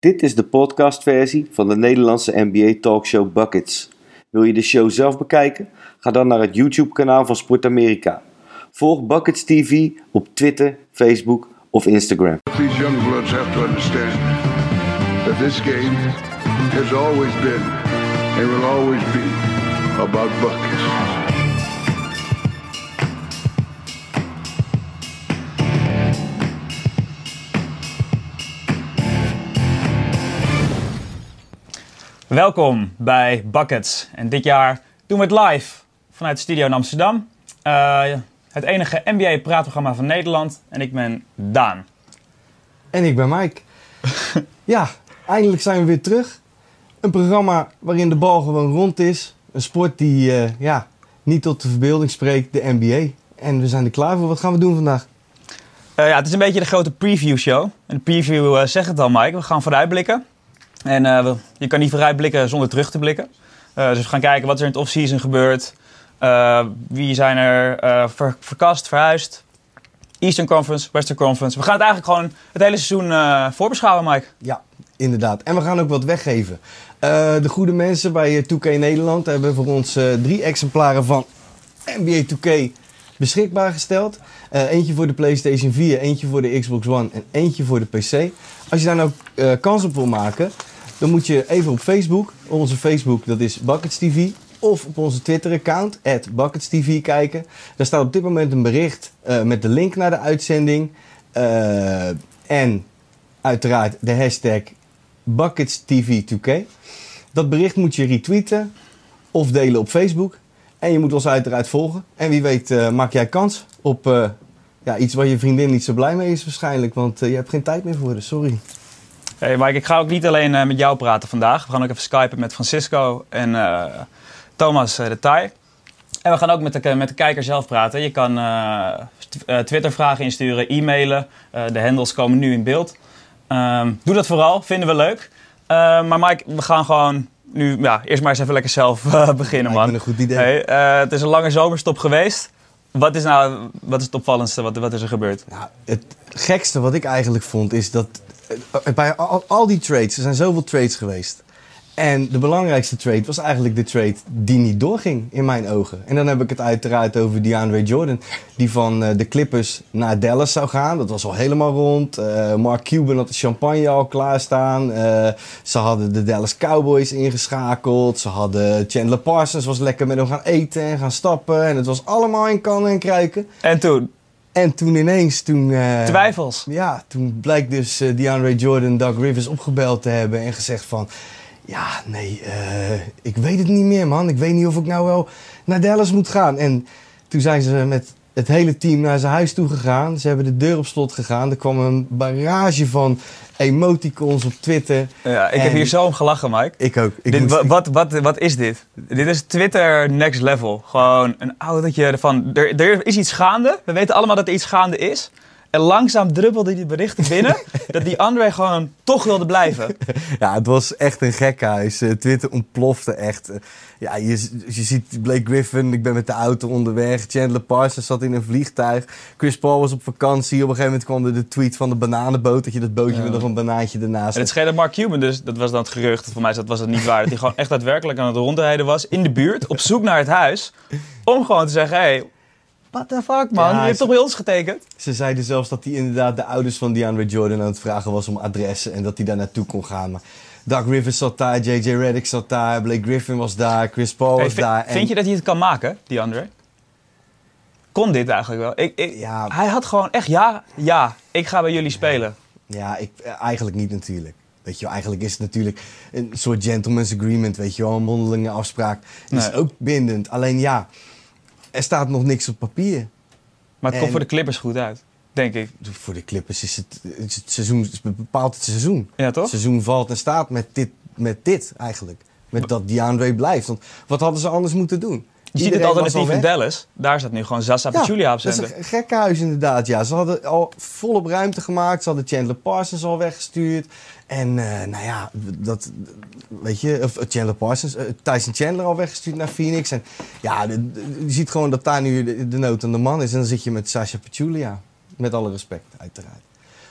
Dit is de podcastversie van de Nederlandse NBA talkshow Buckets. Wil je de show zelf bekijken? Ga dan naar het YouTube-kanaal van Sport Amerika. Volg Buckets TV op Twitter, Facebook of Instagram. Game always been will always. Welkom bij Buckets. En dit jaar doen we het live vanuit de studio in Amsterdam. Uh, het enige NBA-praatprogramma van Nederland. En ik ben Daan. En ik ben Mike. ja, eindelijk zijn we weer terug. Een programma waarin de bal gewoon rond is. Een sport die uh, ja, niet tot de verbeelding spreekt, de NBA. En we zijn er klaar voor. Wat gaan we doen vandaag? Uh, ja, het is een beetje de grote preview show. En de preview zegt het al, Mike. We gaan vooruitblikken. En uh, je kan niet vooruitblikken zonder terug te blikken. Uh, dus we gaan kijken wat er in het off-season gebeurt. Uh, wie zijn er ver verkast, verhuisd. Eastern Conference, Western Conference. We gaan het eigenlijk gewoon het hele seizoen voorbeschouwen, Mike. Ja, inderdaad. En we gaan ook wat weggeven. de goede mensen bij 2K Nederland hebben voor ons drie exemplaren van NBA 2K beschikbaar gesteld. Eentje voor de PlayStation 4, eentje voor de Xbox One en eentje voor de PC. Als je daar nou uh, kans op wil maken, dan moet je even op Facebook, onze Facebook dat is Buckets TV, of op onze Twitter-account, BucketsTV, kijken. Daar staat op dit moment een bericht uh, met de link naar de uitzending. en uiteraard de hashtag BucketsTV2K. Dat bericht moet je retweeten of delen op Facebook. En je moet ons uiteraard volgen. En wie weet uh, maak jij kans op ja, iets waar je vriendin niet zo blij mee is waarschijnlijk. Want je hebt geen tijd meer voor, sorry. Hey Mike, ik ga ook niet alleen met jou praten vandaag. We gaan ook even skypen met Francisco en Thomas de Thai. En we gaan ook met de, met de kijker zelf praten. Je kan Twitter-vragen insturen, e-mailen. de handles komen nu in beeld. Ehm, doe dat vooral, vinden we leuk. maar Mike, we gaan gewoon nu, ja, eerst maar eens even lekker zelf beginnen, man. Ja, een goed idee. Hey, het is een lange zomerstop geweest. Wat is nou, wat is het opvallendste? Wat, wat is er gebeurd? Nou, het gekste wat ik eigenlijk vond is dat bij al, al, die trades, er zijn zoveel trades geweest. En de belangrijkste trade was eigenlijk de trade die niet doorging in mijn ogen. En dan heb ik het uiteraard over DeAndre Jordan, die van uh, de Clippers naar Dallas zou gaan. Dat was al helemaal rond. Uh, Mark Cuban had de champagne al klaarstaan. Uh, ze hadden de Dallas Cowboys ingeschakeld. Ze hadden Chandler Parsons was lekker met hem gaan eten en gaan stappen. En het was allemaal in kannen en kruiken. En toen? En toen ineens, toen... Twijfels? Ja, toen blijkt dus DeAndre Jordan Doug Rivers opgebeld te hebben en gezegd van... Ja, nee, uh, ik weet het niet meer, man. Ik weet niet of ik nou wel naar Dallas moet gaan. En toen zijn ze met het hele team naar zijn huis toe gegaan. Ze hebben de deur op slot gegaan. Er kwam een barrage van emoticons op Twitter. Ja, ik en... heb hier zo om gelachen, Mike. Ik ook. Ik dit, moest... wat, wat, wat is dit? Dit is Twitter next level. Gewoon een autootje van... Er, er is iets gaande. We weten allemaal dat er iets gaande is. En langzaam druppelde die berichten binnen dat die André gewoon toch wilde blijven. Ja, het was echt een gekhuis. Uh, Twitter ontplofte echt. Uh, ja, je, je ziet Blake Griffin, ik ben met de auto onderweg. Chandler Parsons zat in een vliegtuig. Chris Paul was op vakantie. Op een gegeven moment kwam er de tweet van de bananenboot. Dat je dat bootje ja. met nog een banaantje ernaast. En het scheen Mark Cuban dus, dat was dan het gerucht. Voor mij was dat niet waar. Dat hij gewoon echt daadwerkelijk aan het rondrijden was in de buurt. Op zoek naar het huis. Om gewoon te zeggen, hey, What the fuck, man? Ja, je hebt toch bij ons getekend? Ze zeiden zelfs dat hij inderdaad de ouders van DeAndre Jordan aan het vragen was om adressen en dat hij daar naartoe kon gaan. Maar Doug Rivers zat daar, JJ Redick zat daar, Blake Griffin was daar, Chris Paul hey, was daar. En... Vind je dat hij het kan maken, DeAndre? Kon dit eigenlijk wel? Ik, ik, ja. Hij had gewoon echt, ja, ja, ik ga bij jullie spelen. Ja, ik, eigenlijk niet natuurlijk. Weet je wel, eigenlijk is het natuurlijk een soort gentleman's agreement, weet je wel, een mondelinge afspraak. Dat nee. is ook bindend. Alleen ja, er staat nog niks op papier. Maar het en komt voor de Clippers goed uit, denk ik. Voor de Clippers is het, is het seizoen, het bepaalt het seizoen. Ja, toch? Het seizoen valt en staat met dit, met dit eigenlijk. Met dat DeAndre blijft. Want wat hadden ze anders moeten doen? Je ziet het alternatief in Dallas. Daar staat nu gewoon Zaza Pachulia op zender. Dat is een gekke huis inderdaad. Ja, ze hadden al volop ruimte gemaakt. Ze hadden Chandler Parsons al weggestuurd. En uh, nou ja, dat, weet je, of Chandler Parsons, uh, Tyson Chandler al weggestuurd naar Phoenix. En ja, je ziet gewoon dat daar nu de, de nood aan de man is. En dan zit je met Sasha Pachulia. Met alle respect, uiteraard.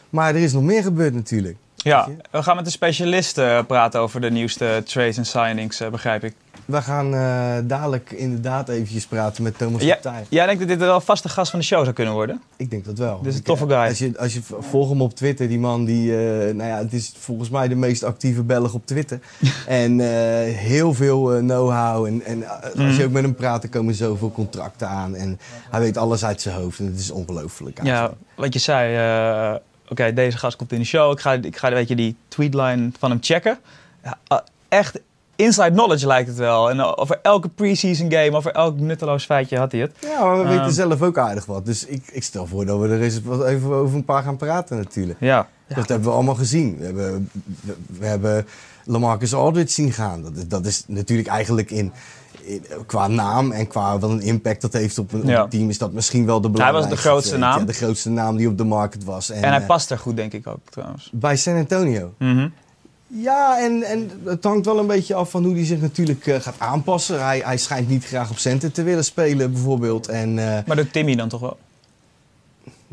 Maar er is nog meer gebeurd natuurlijk. Ja, we gaan met de specialist eh, praten over de nieuwste trades en signings, eh, begrijp ik. We gaan eh, dadelijk inderdaad eventjes praten met Thomas Ja, Partij. jij denkt dat dit wel een vaste gast van de show zou kunnen worden? Ik denk dat wel. Dit is een toffe guy. Als je, als je volgt hem op Twitter, die man die, nou ja, het is volgens mij de meest actieve Belg op Twitter. en heel veel know-how. En, en als Mhm. je ook met hem praat, komen zoveel contracten aan. En hij weet alles uit zijn hoofd. En het is ongelooflijk. Ja, wat je zei, oké, deze gast komt in de show. Ik ga, ik ga weet je, die tweetline van hem checken. Ja, eh, echt inside knowledge lijkt het wel. En eh, over elke preseason game, over elk nutteloos feitje had hij het. Ja, maar we Ehm. weten zelf ook aardig wat. Dus ik, ik stel voor dat we er eens wat even over een paar gaan praten natuurlijk. Ja. Dat hebben we allemaal gezien. We hebben, we, we hebben Lamarcus Aldridge zien gaan. Dat is, dat is natuurlijk eigenlijk in, in- qua naam en qua wat een impact dat heeft op een, op Ja. een team... is dat misschien wel de Hij was belangrijkste. de grootste naam. Ja, de grootste naam die op de markt was. En, En hij eh, past er goed, denk ik ook trouwens. bij San Antonio. Mhm. Ja, en, en het hangt wel een beetje af van hoe hij zich natuurlijk eh, gaat aanpassen. Hij, hij schijnt niet graag op center te willen spelen, bijvoorbeeld. En, eh, Maar doet Timmy dan toch wel?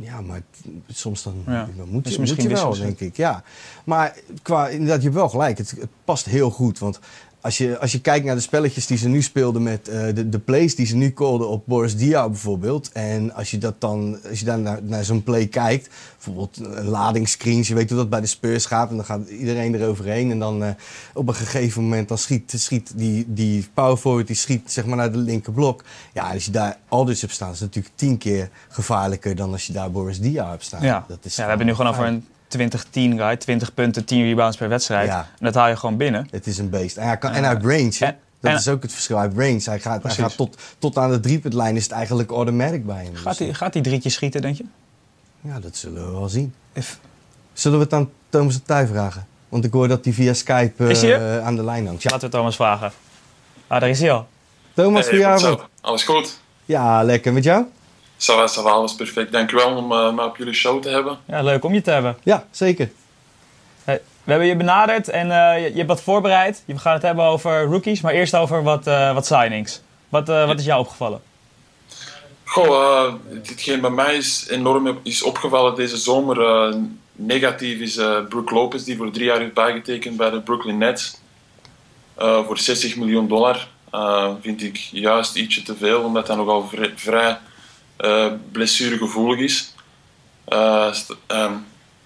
Ja, maar soms dan, Ja. dan moet je, misschien moet je wel, denk ik. Ja. Maar qua, inderdaad, je hebt wel gelijk. Het, het past heel goed. Want als je, als je kijkt naar de spelletjes die ze nu speelden met eh, de, de plays die ze nu callden op Boris Diaw bijvoorbeeld. En als je, dat dan, als je dan naar, naar zo'n play kijkt, bijvoorbeeld een ladingsscreens, je weet hoe dat bij de Spurs gaat. En dan gaat iedereen eroverheen. En dan eh, op een gegeven moment dan schiet, schiet die, die power forward die schiet zeg maar naar de linkerblok. Ja, als je daar Aldridge hebt staan, is natuurlijk tien keer gevaarlijker dan als je daar Boris Diaw hebt staan. Ja. Dat is ja, we hebben nu gewoon over een 20-10 guy. 20 punten, 10 rebounds per wedstrijd. Ja. En dat haal je gewoon binnen. Het is een beest. En hij, kan, en hij heeft range. hè? en- dat en- is ook het verschil. Hij heeft range. Hij gaat, hij gaat tot, tot aan de driepuntlijn is het eigenlijk automatic bij hem. Gaat Dus, hij gaat die drietje schieten, denk je? ja, dat zullen we wel zien. If- Zullen we het aan Thomas de Tuy vragen? Want ik hoor dat hij via Skype eh, aan de lijn hangt. Ja. Laten we Thomas vragen. Ah, daar is hij al. Thomas, Hey, goedenavond. Alles goed? Ja, lekker. Met jou? Ça va, alles perfect. Dankjewel om eh, mij op jullie show te hebben. Ja, leuk om je te hebben. Ja, zeker. Hey, we hebben je benaderd en eh, je, je hebt wat voorbereid. We gaan het hebben over rookies, maar eerst over wat, eh, wat signings. Wat, eh, wat is jou opgevallen? Goh, eh hetgeen bij mij is enorm is opgevallen deze zomer. eh, negatief is eh Brook Lopez, die voor drie jaar heeft bijgetekend bij de Brooklyn Nets. Eh, voor 60 miljoen dollar. Eh, vind ik juist ietsje te veel, omdat hij nogal vrij, vrij blessuregevoelig is. Eh, ehm,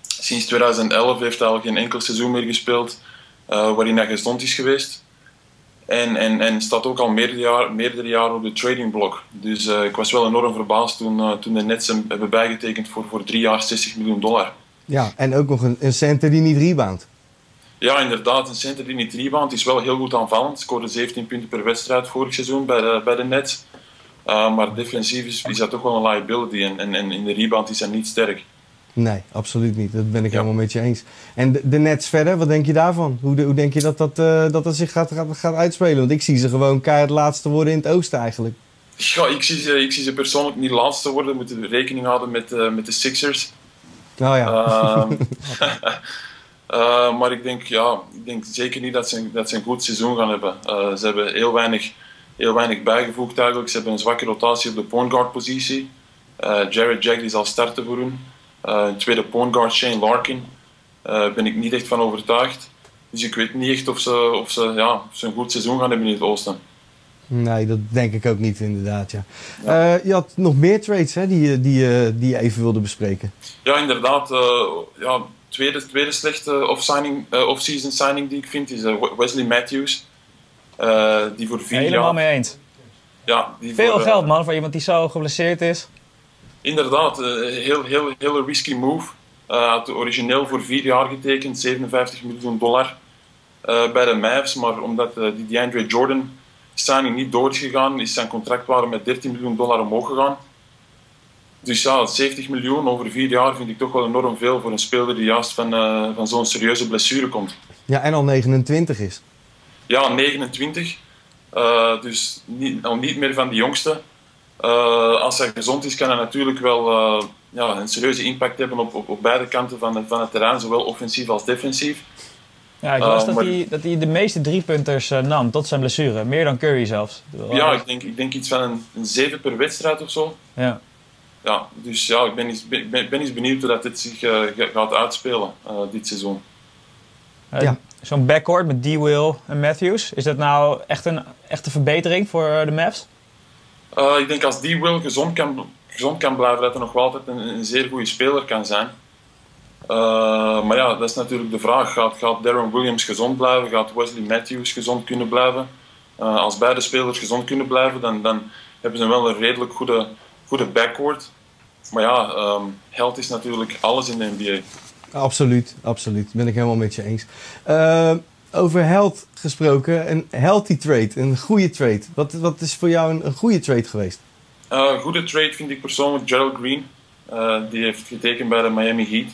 sinds 2011 heeft hij al geen enkel seizoen meer gespeeld eh, waarin hij gezond is geweest. En, en, en staat ook al meerdere jaren meerdere jaren op de trading block. Dus eh, ik was wel enorm verbaasd toen, eh, toen de Nets hem hebben bijgetekend voor, voor drie jaar 60 miljoen dollar. Ja, en ook nog een, een center die niet rebound. Ja, inderdaad. Een center die niet rebound is wel heel goed aanvallend. Scoorde 17 punten per wedstrijd vorig seizoen bij de, bij de Nets. Uh, maar defensief is, is dat toch wel een liability. En, en, en in de rebound is hij niet sterk. Nee, absoluut niet. Dat ben ik Ja. helemaal met je eens. En de, de Nets verder, wat denk je daarvan? Hoe, de- hoe denk je dat dat, eh, dat, dat zich gaat, gaat, gaat uitspelen? Want ik zie ze gewoon keihard laatste worden in het oosten eigenlijk. Ja, ik, zie ze, ik zie ze persoonlijk niet laatste worden. We moeten rekening houden met, eh, met de Sixers. Nou ja, Ehm, eh, maar ik denk, ja, ik denk zeker niet dat ze, dat ze een goed seizoen gaan hebben. Ze hebben heel weinig, heel weinig bijgevoegd eigenlijk. Ze hebben een zwakke rotatie op de point guard positie. Eh, Jared Jack die zal starten voor hun. Eh, tweede point guard Shane Larkin. Daar ben ik niet echt van overtuigd. Dus ik weet niet echt of ze, of ze, ja, of ze een goed seizoen gaan hebben in het oosten. nee, dat denk ik ook niet inderdaad. Ja. Eh, je had nog meer trades hè, die, je- die, je- die je even wilde bespreken. Ja, inderdaad. eh ja, tweede, tweede slechte off-signing, eh, off-season signing die ik vind is eh, Wesley Matthews. Eh, die voor vier Helemaal jaar... mee eens. Ja, die Veel voor, eh, geld, man, voor iemand die zo geblesseerd is. Inderdaad, een heel, heel, heel risky move. Eh had origineel voor vier jaar getekend, 57 miljoen dollar eh, bij de Mavs. Maar omdat eh, die DeAndre Jordan signing niet door is gegaan, is zijn contractwaarde met 13 miljoen dollar omhoog gegaan. Dus ja, 70 miljoen over vier jaar vind ik toch wel enorm veel voor een speler die juist van, eh, van zo'n serieuze blessure komt. Ja, en al 29 is. Ja, 29. Eh, dus niet, al niet meer van de jongste. Eh, als hij gezond is, kan hij natuurlijk wel eh, ja, een serieuze impact hebben op, op, op beide kanten van het, van het terrein, zowel offensief als defensief. Ja, ik las Eh, dat, maar- hij, dat hij de meeste driepunters eh, nam tot zijn blessure. Meer dan Curry zelfs. Ja, ik denk, ik denk iets van een, een 7 per wedstrijd of zo. Ja. Ja, dus ja, ik ben eens, ben, ben eens benieuwd hoe dat dit zich ga- gaat uitspelen eh, dit seizoen. Ja. Zo'n backcourt met D-Will en Matthews. Is dat nou echt een echte verbetering voor eh, de Mavs? Eh, ik denk als die wil gezond kan, gezond kan blijven, dat hij nog wel altijd een, een zeer goede speler kan zijn. Eh, maar ja, dat is natuurlijk de vraag. Gaat, gaat Darren Williams gezond blijven? Gaat Wesley Matthews gezond kunnen blijven? Als beide spelers gezond kunnen blijven, dan, dan hebben ze wel een redelijk goede, goede backcourt. Maar ja, ehm health is natuurlijk alles in de NBA. Absoluut, absoluut. Ben ik helemaal met je eens. Eh, over health gesproken, een healthy trade, een goede trade. Wat, wat is voor jou een, goede trade geweest? Eh, Een goede trade vind ik persoonlijk Gerald Green. Eh, die heeft getekend bij de Miami Heat.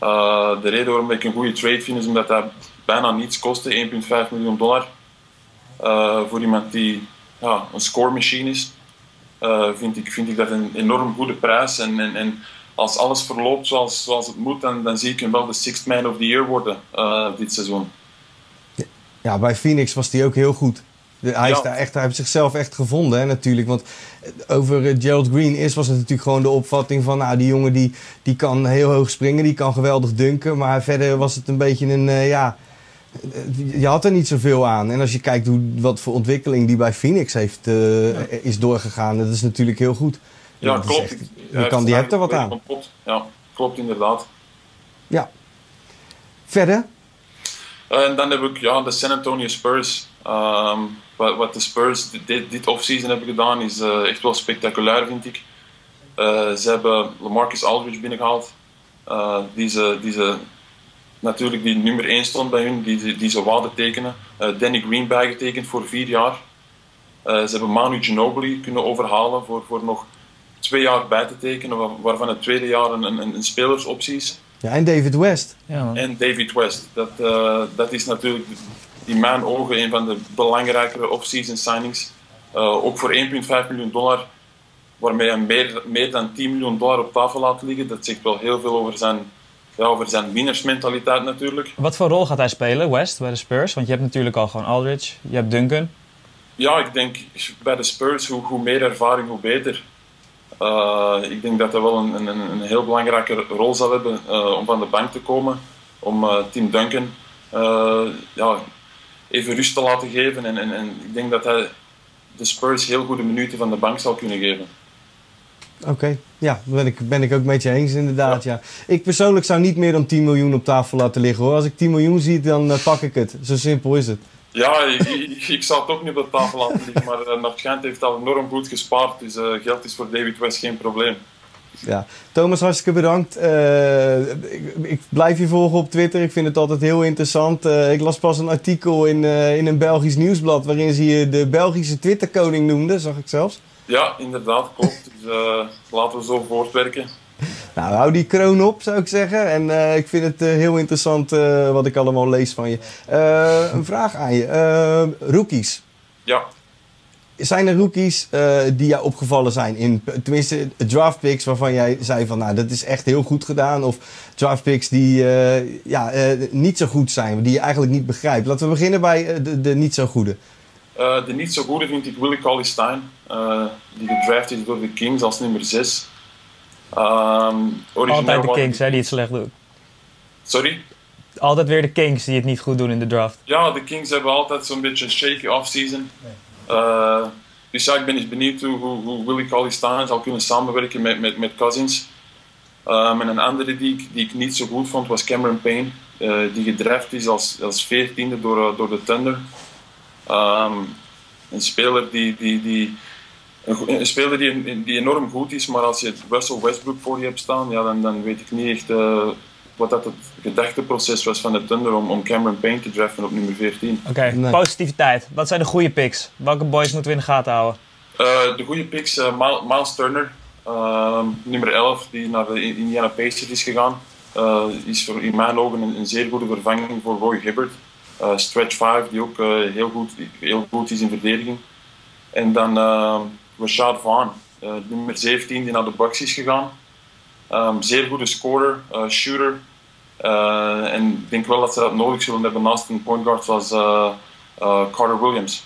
Eh, de reden waarom ik een goede trade vind is omdat hij bijna niets kostte, 1,5 miljoen dollar. Eh, voor iemand die ja, een score machine is, eh, vind, ik, vind ik dat een enorm goede prijs. En, en, en als alles verloopt zoals, zoals het moet, dan, dan zie ik hem wel de sixth man of the year worden eh, dit seizoen. Ja, bij Phoenix was hij ook heel goed. De- hij, is daar echt, hij heeft zichzelf echt gevonden, hè, natuurlijk. Want eh, over eh, Gerald Green is, was het natuurlijk gewoon de opvatting van... Nou, die jongen die, die kan heel hoog springen, die kan geweldig dunken. Maar verder was het een beetje een, ja... Je had er niet zoveel aan. En als je kijkt hoe, wat voor ontwikkeling die bij Phoenix heeft, is doorgegaan... Dat is natuurlijk heel goed. Ja, klopt. echt- je kan, die hebt er wat aan. Ja, klopt inderdaad. Ja. Verder? Eh, En dan heb ik ja, de San Antonio Spurs. Ehm, wat, wat de Spurs dit- dit, offseason hebben gedaan is eh, echt wel spectaculair, vind ik. Eh, ze hebben Lamarcus Aldridge binnengehaald. eh, die, ze, die ze natuurlijk die nummer 1 stond bij hun, die, die, ze wouden tekenen. Eh, Danny Green bijgetekend voor vier jaar. Eh, ze hebben Manu Ginobili kunnen overhalen voor, voor nog twee jaar bij te tekenen, waar- waarvan het tweede jaar een, een, een spelersoptie is. Ja, en David West. Ja, man. En David West. Dat, eh, dat is natuurlijk in mijn ogen een van de belangrijkere off-season signings. Eh, ook voor 1,5 miljoen dollar, waarmee hij meer, meer dan 10 miljoen dollar op tafel laat liggen. Dat zegt wel heel veel over zijn, ja, over zijn winnersmentaliteit natuurlijk. Wat voor rol gaat hij spelen, West, bij de Spurs? Want je hebt natuurlijk al gewoon Aldridge, je hebt Duncan. Ja, ik denk bij de Spurs, hoe, hoe meer ervaring, hoe beter. Eh, ik denk dat hij wel een, een, een heel belangrijke rol zal hebben eh, om van de bank te komen. Om eh, Tim Duncan ja, even rust te laten geven. En, en, en ik denk dat hij de Spurs heel goede minuten van de bank zal kunnen geven. Oké, ja, ben ik, ben ik ook met je eens inderdaad. Ja. Ik persoonlijk zou niet meer dan 10 miljoen op tafel laten liggen hoor. Als ik 10 miljoen zie, dan pak ik het. Zo simpel is het. Ja, ik, ik, ik zal het ook niet op de tafel laten liggen, maar uh, naar het schijnt heeft al enorm goed gespaard. Dus uh, geld is voor David West geen probleem. Ja. Thomas, hartstikke bedankt. Uh, ik, ik, blijf je volgen op Twitter. Ik vind het altijd heel interessant. Uh, ik las pas een artikel in, uh, in een Belgisch nieuwsblad waarin ze je de Belgische Twitterkoning noemde, zag ik zelfs. Ja, inderdaad, klopt. Dus laten we zo voortwerken. Nou, hou die kroon op, zou ik zeggen. En uh, ik vind het uh, heel interessant uh, wat ik allemaal lees van je. een vraag aan je. rookies. Ja. Zijn er rookies die jou opgevallen zijn? In, tenminste, draft picks waarvan jij zei van... Nou, dat is echt heel goed gedaan. Of draft picks die ja, niet zo goed zijn. Die je eigenlijk niet begrijpt. Laten we beginnen bij de, de niet zo goede. de niet zo goede vind ik Willie Cauley Stein. die gedraft is door de Kings als nummer 6. Um, Altijd de Kings hè, die het slecht doen. Sorry? Altijd weer de Kings die het niet goed doen in de draft. Ja, de Kings hebben altijd zo'n beetje een shaky offseason. Uh, dus ja, ik ben eens benieuwd hoe, hoe, hoe Willie Cauley Stein zal kunnen samenwerken met, met, met Cousins. Um, en een andere die ik, die ik niet zo goed vond was Cameron Payne. Uh, die gedraft is als, als 14e door, uh, door de Thunder. Um, een speler die, die, die een, een, speler die, die enorm goed is, maar als je Russell Westbrook voor je hebt staan, ja, dan, dan weet ik niet echt uh, wat dat het gedachteproces was van de Thunder om, om Cameron Payne te draften op nummer 14. Oké, okay, nee. positiviteit. Wat zijn de goede picks? Welke boys moeten we in de gaten houden? Uh, de goede picks, uh, Miles Turner, nummer 11, die naar de Indiana Pacers is gegaan. Uh, is voor, in mijn ogen een, een, zeer goede vervanging voor Roy Hibbert. stretch 5, die ook heel, goed, heel goed is in verdediging. En dan Rashad Vaughn, uh, nummer 17, die naar de Bucks is gegaan. Um, zeer goede scorer, uh, shooter. Uh, en ik denk wel dat ze dat nodig zullen hebben naast een point guard zoals Carter Williams.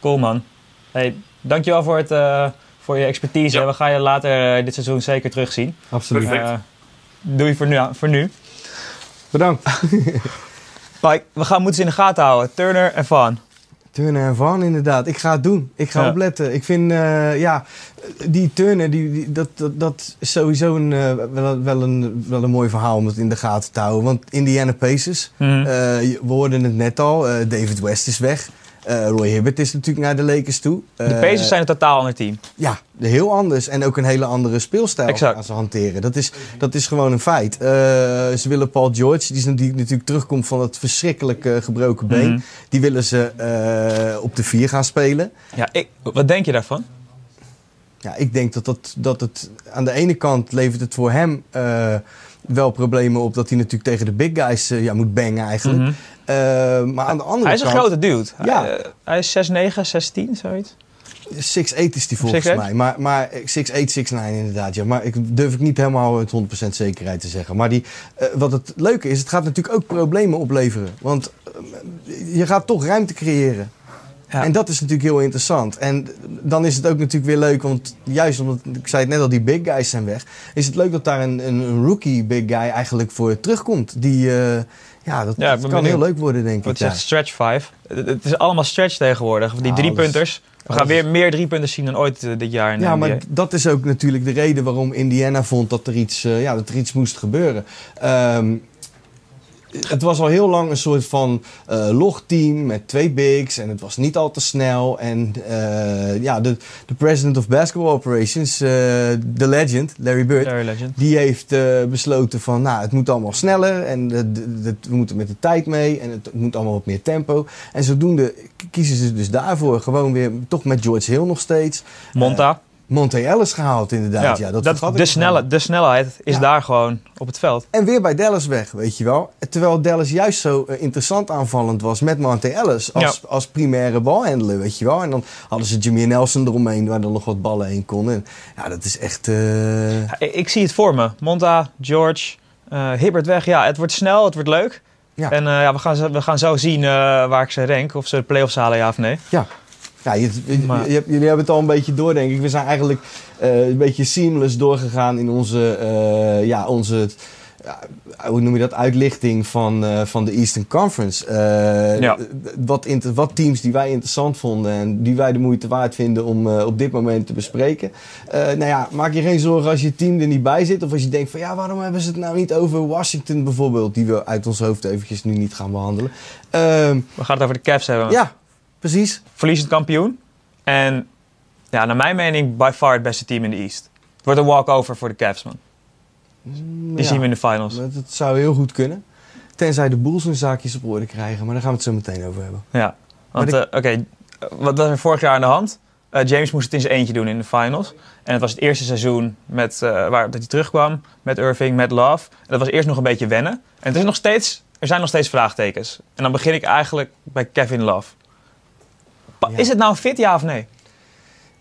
Cool man. Hey, dankjewel voor, het, voor je expertise. Ja. We gaan je later dit seizoen zeker terugzien. Absoluut. Perfect. doei voor nu. Voor nu. Bedankt. Mike, we gaan moeten ze in de gaten houden. Turner en Van. Turner en Van, inderdaad. Ik ga het doen. Ik ga Ja. opletten. Ik vind, eh, ja, die Turner, die, die- dat, dat, dat is sowieso een, eh, wel, een- wel, een, wel een mooi verhaal om het in de gaten te houden. Want Indiana Pacers, eh, we hoorden het net al, David West is weg. Eh, Roy Hibbert is natuurlijk naar de Lakers toe. De Eh, Pacers zijn een totaal ander team. Ja, heel anders. En ook een hele andere speelstijl Exact. gaan ze hanteren. Dat is, dat is gewoon een feit. Eh, ze willen Paul George, die, natuurlijk terugkomt van het verschrikkelijk eh, gebroken been. Mhm. Die willen ze eh, op de vier gaan spelen. Ja, ik, wat denk je daarvan? Ja, ik denk dat, dat, dat het aan de ene kant levert het voor hem eh, wel problemen op dat hij natuurlijk tegen de big guys eh, ja, moet bangen eigenlijk. Mhm. Eh, maar aan de andere Hij is een grote dude. Ja. Hij, eh, hij is 6'9, 6'10, zoiets. 6'8 is die volgens 6'8? mij. Maar, maar 6'8, 6'9 inderdaad. Ja. Maar ik durf ik niet helemaal met 100% zekerheid te zeggen. Maar die, eh, wat het leuke is, het gaat natuurlijk ook problemen opleveren. Want eh, je gaat toch ruimte creëren. Ja. En dat is natuurlijk heel interessant. En dan is het ook natuurlijk weer leuk, want juist omdat, ik zei het net al, die big guys zijn weg. Is het leuk dat daar een, een, rookie big guy eigenlijk voor terugkomt. Die, eh, ja, dat, Ja, kan heel leuk worden denk Wat ik. zegt ja. stretch 5? Het, is allemaal stretch tegenwoordig. Die Ja, drie punters. We gaan weer meer drie punters zien dan ooit eh, dit jaar in Ja, maar dat is ook natuurlijk de reden waarom Indiana vond dat er iets, eh, ja, dat er iets moest gebeuren. Ehm, het was al heel lang een soort van eh logteam met twee bigs en het was niet al te snel. En eh, ja, de, de president of basketball operations, eh, de legend, Larry Bird, Larry Legend. die heeft besloten van, nou, het moet allemaal sneller en de, we moeten met de tijd mee en het moet allemaal wat meer tempo. En zodoende kiezen ze dus daarvoor gewoon weer, toch met George Hill nog steeds, Monta. Monte Ellis gehaald inderdaad. Ja, dat vergat ik de, snelle, de snelheid is Ja. daar gewoon op het veld. En weer bij Dallas weg, weet je wel. Terwijl Dallas juist zo eh, interessant aanvallend was met Monte Ellis als, als primaire balhandler, weet je wel. En dan hadden ze Jimmy Nelson eromheen, waar dan nog wat ballen heen konden. En ja, dat is echt... eh, Ja, Ik, ik zie het voor me. Monta, George, eh Hibbert weg. Ja, het wordt snel, het wordt leuk. Ja. En ja, we, gaan zo, we gaan zo zien waar ik ze rank. Of ze de play-offs halen, ja of nee. Ja. Ja, je, je- Maar- je hebt- jullie hebben het al een beetje door, denk ik. We zijn eigenlijk eh, een beetje seamless doorgegaan in onze, eh, ja, onze hoe noem je dat, uitlichting van, eh, van de Eastern Conference. Ja. wat, wat teams die wij interessant vonden en die wij de moeite waard vinden om op dit moment te bespreken. Nou ja, maak je geen zorgen als je team er niet bij zit. Of als je denkt van ja, waarom hebben ze het nou niet over Washington bijvoorbeeld, die we uit ons hoofd eventjes nu niet gaan behandelen. Ehm, We gaan het over de Cavs hebben. ja, precies. Verliezend kampioen. En ja, naar mijn mening by far het beste team in de East. Het wordt een walkover voor de Cavs, man. Die Ja. zien we in de finals. Dat, zou heel goed kunnen. Tenzij de Bulls hun zaakjes op orde krijgen. Maar daar gaan we het zo meteen over hebben. Ja, want eh, oké, wat was er vorig jaar aan de hand? Eh, James moest het in zijn eentje doen in de finals. En het was het eerste seizoen met, eh, waar, dat hij terugkwam met Irving, met Love. En dat was eerst nog een beetje wennen. En het is nog steeds, er zijn nog steeds vraagtekens. En dan begin ik eigenlijk bij Kevin Love. Ja. Is het nou fit, ja of nee?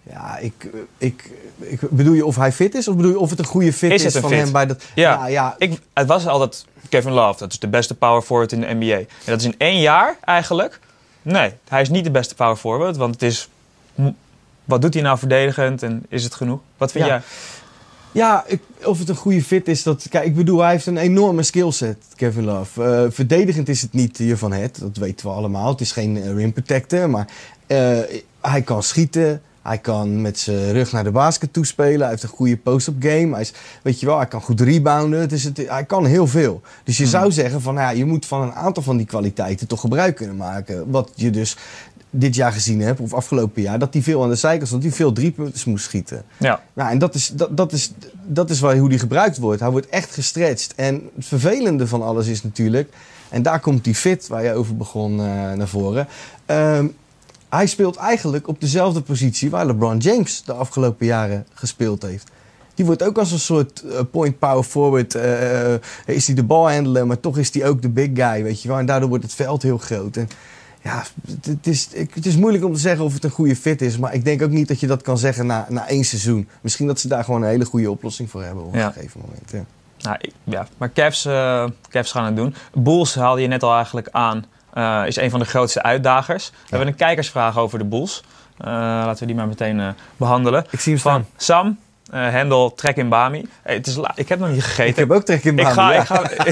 Ja, ik, ik, ik bedoel je of hij fit is? Of bedoel je of het een goede fit Is van fit? hem bij dat... Ja. ja, ja, Ik, het was altijd Kevin Love, dat is de beste power forward in de NBA. En dat is in één jaar eigenlijk. Nee, hij is niet de beste power forward, want het is... Wat doet hij nou verdedigend en is het genoeg? Wat vind Ja. jij? Ja, ik, of het een goede fit is, dat... Kijk, ik bedoel, hij heeft een enorme skillset, Kevin Love. Eh, verdedigend is het niet hiervan het, dat weten we allemaal. Het is geen eh, rim protector, maar hij kan schieten. Hij kan met zijn rug naar de basket toespelen. Hij heeft een goede post-up game. Hij, is, weet je wel, hij kan goed rebounden. Het is het, hij kan heel veel. Dus je zou zeggen van, nou ja, je moet van een aantal van die kwaliteiten toch gebruik kunnen maken. Wat je dus dit jaar gezien hebt, of afgelopen jaar, dat hij veel aan de zijkant stond, dat hij veel driepunters moest schieten. Ja. Nou, en dat is, dat, dat is, dat is hoe die gebruikt wordt. Hij wordt echt gestretched. En het vervelende van alles is natuurlijk, en daar komt die fit waar je over begon eh, naar voren. Ehm, hij speelt eigenlijk op dezelfde positie waar LeBron James de afgelopen jaren gespeeld heeft. Die wordt ook als een soort eh, point power forward. eh, is hij de balhandler, maar toch is hij ook de big guy, weet je wel. En daardoor wordt het veld heel groot. En ja, het, is, het is moeilijk om te zeggen of het een goede fit is. Maar ik denk ook niet dat je dat kan zeggen na, na één seizoen. Misschien dat ze daar gewoon een hele goede oplossing voor hebben op een gegeven moment. Ja. Nou, ja. Maar Cavs, eh, Cavs gaan het doen. Bulls haalde je net al eigenlijk aan. Eh, is een van de grootste uitdagers. We hebben een kijkersvraag over de Bulls. Eh, laten we die maar meteen eh, behandelen. Ik zie hem Van staan. Sam. Hendel, trek in Bami. Hey, het is ik heb nog niet gegeten. Ik heb ook trek in ik baan. ga, ja. ik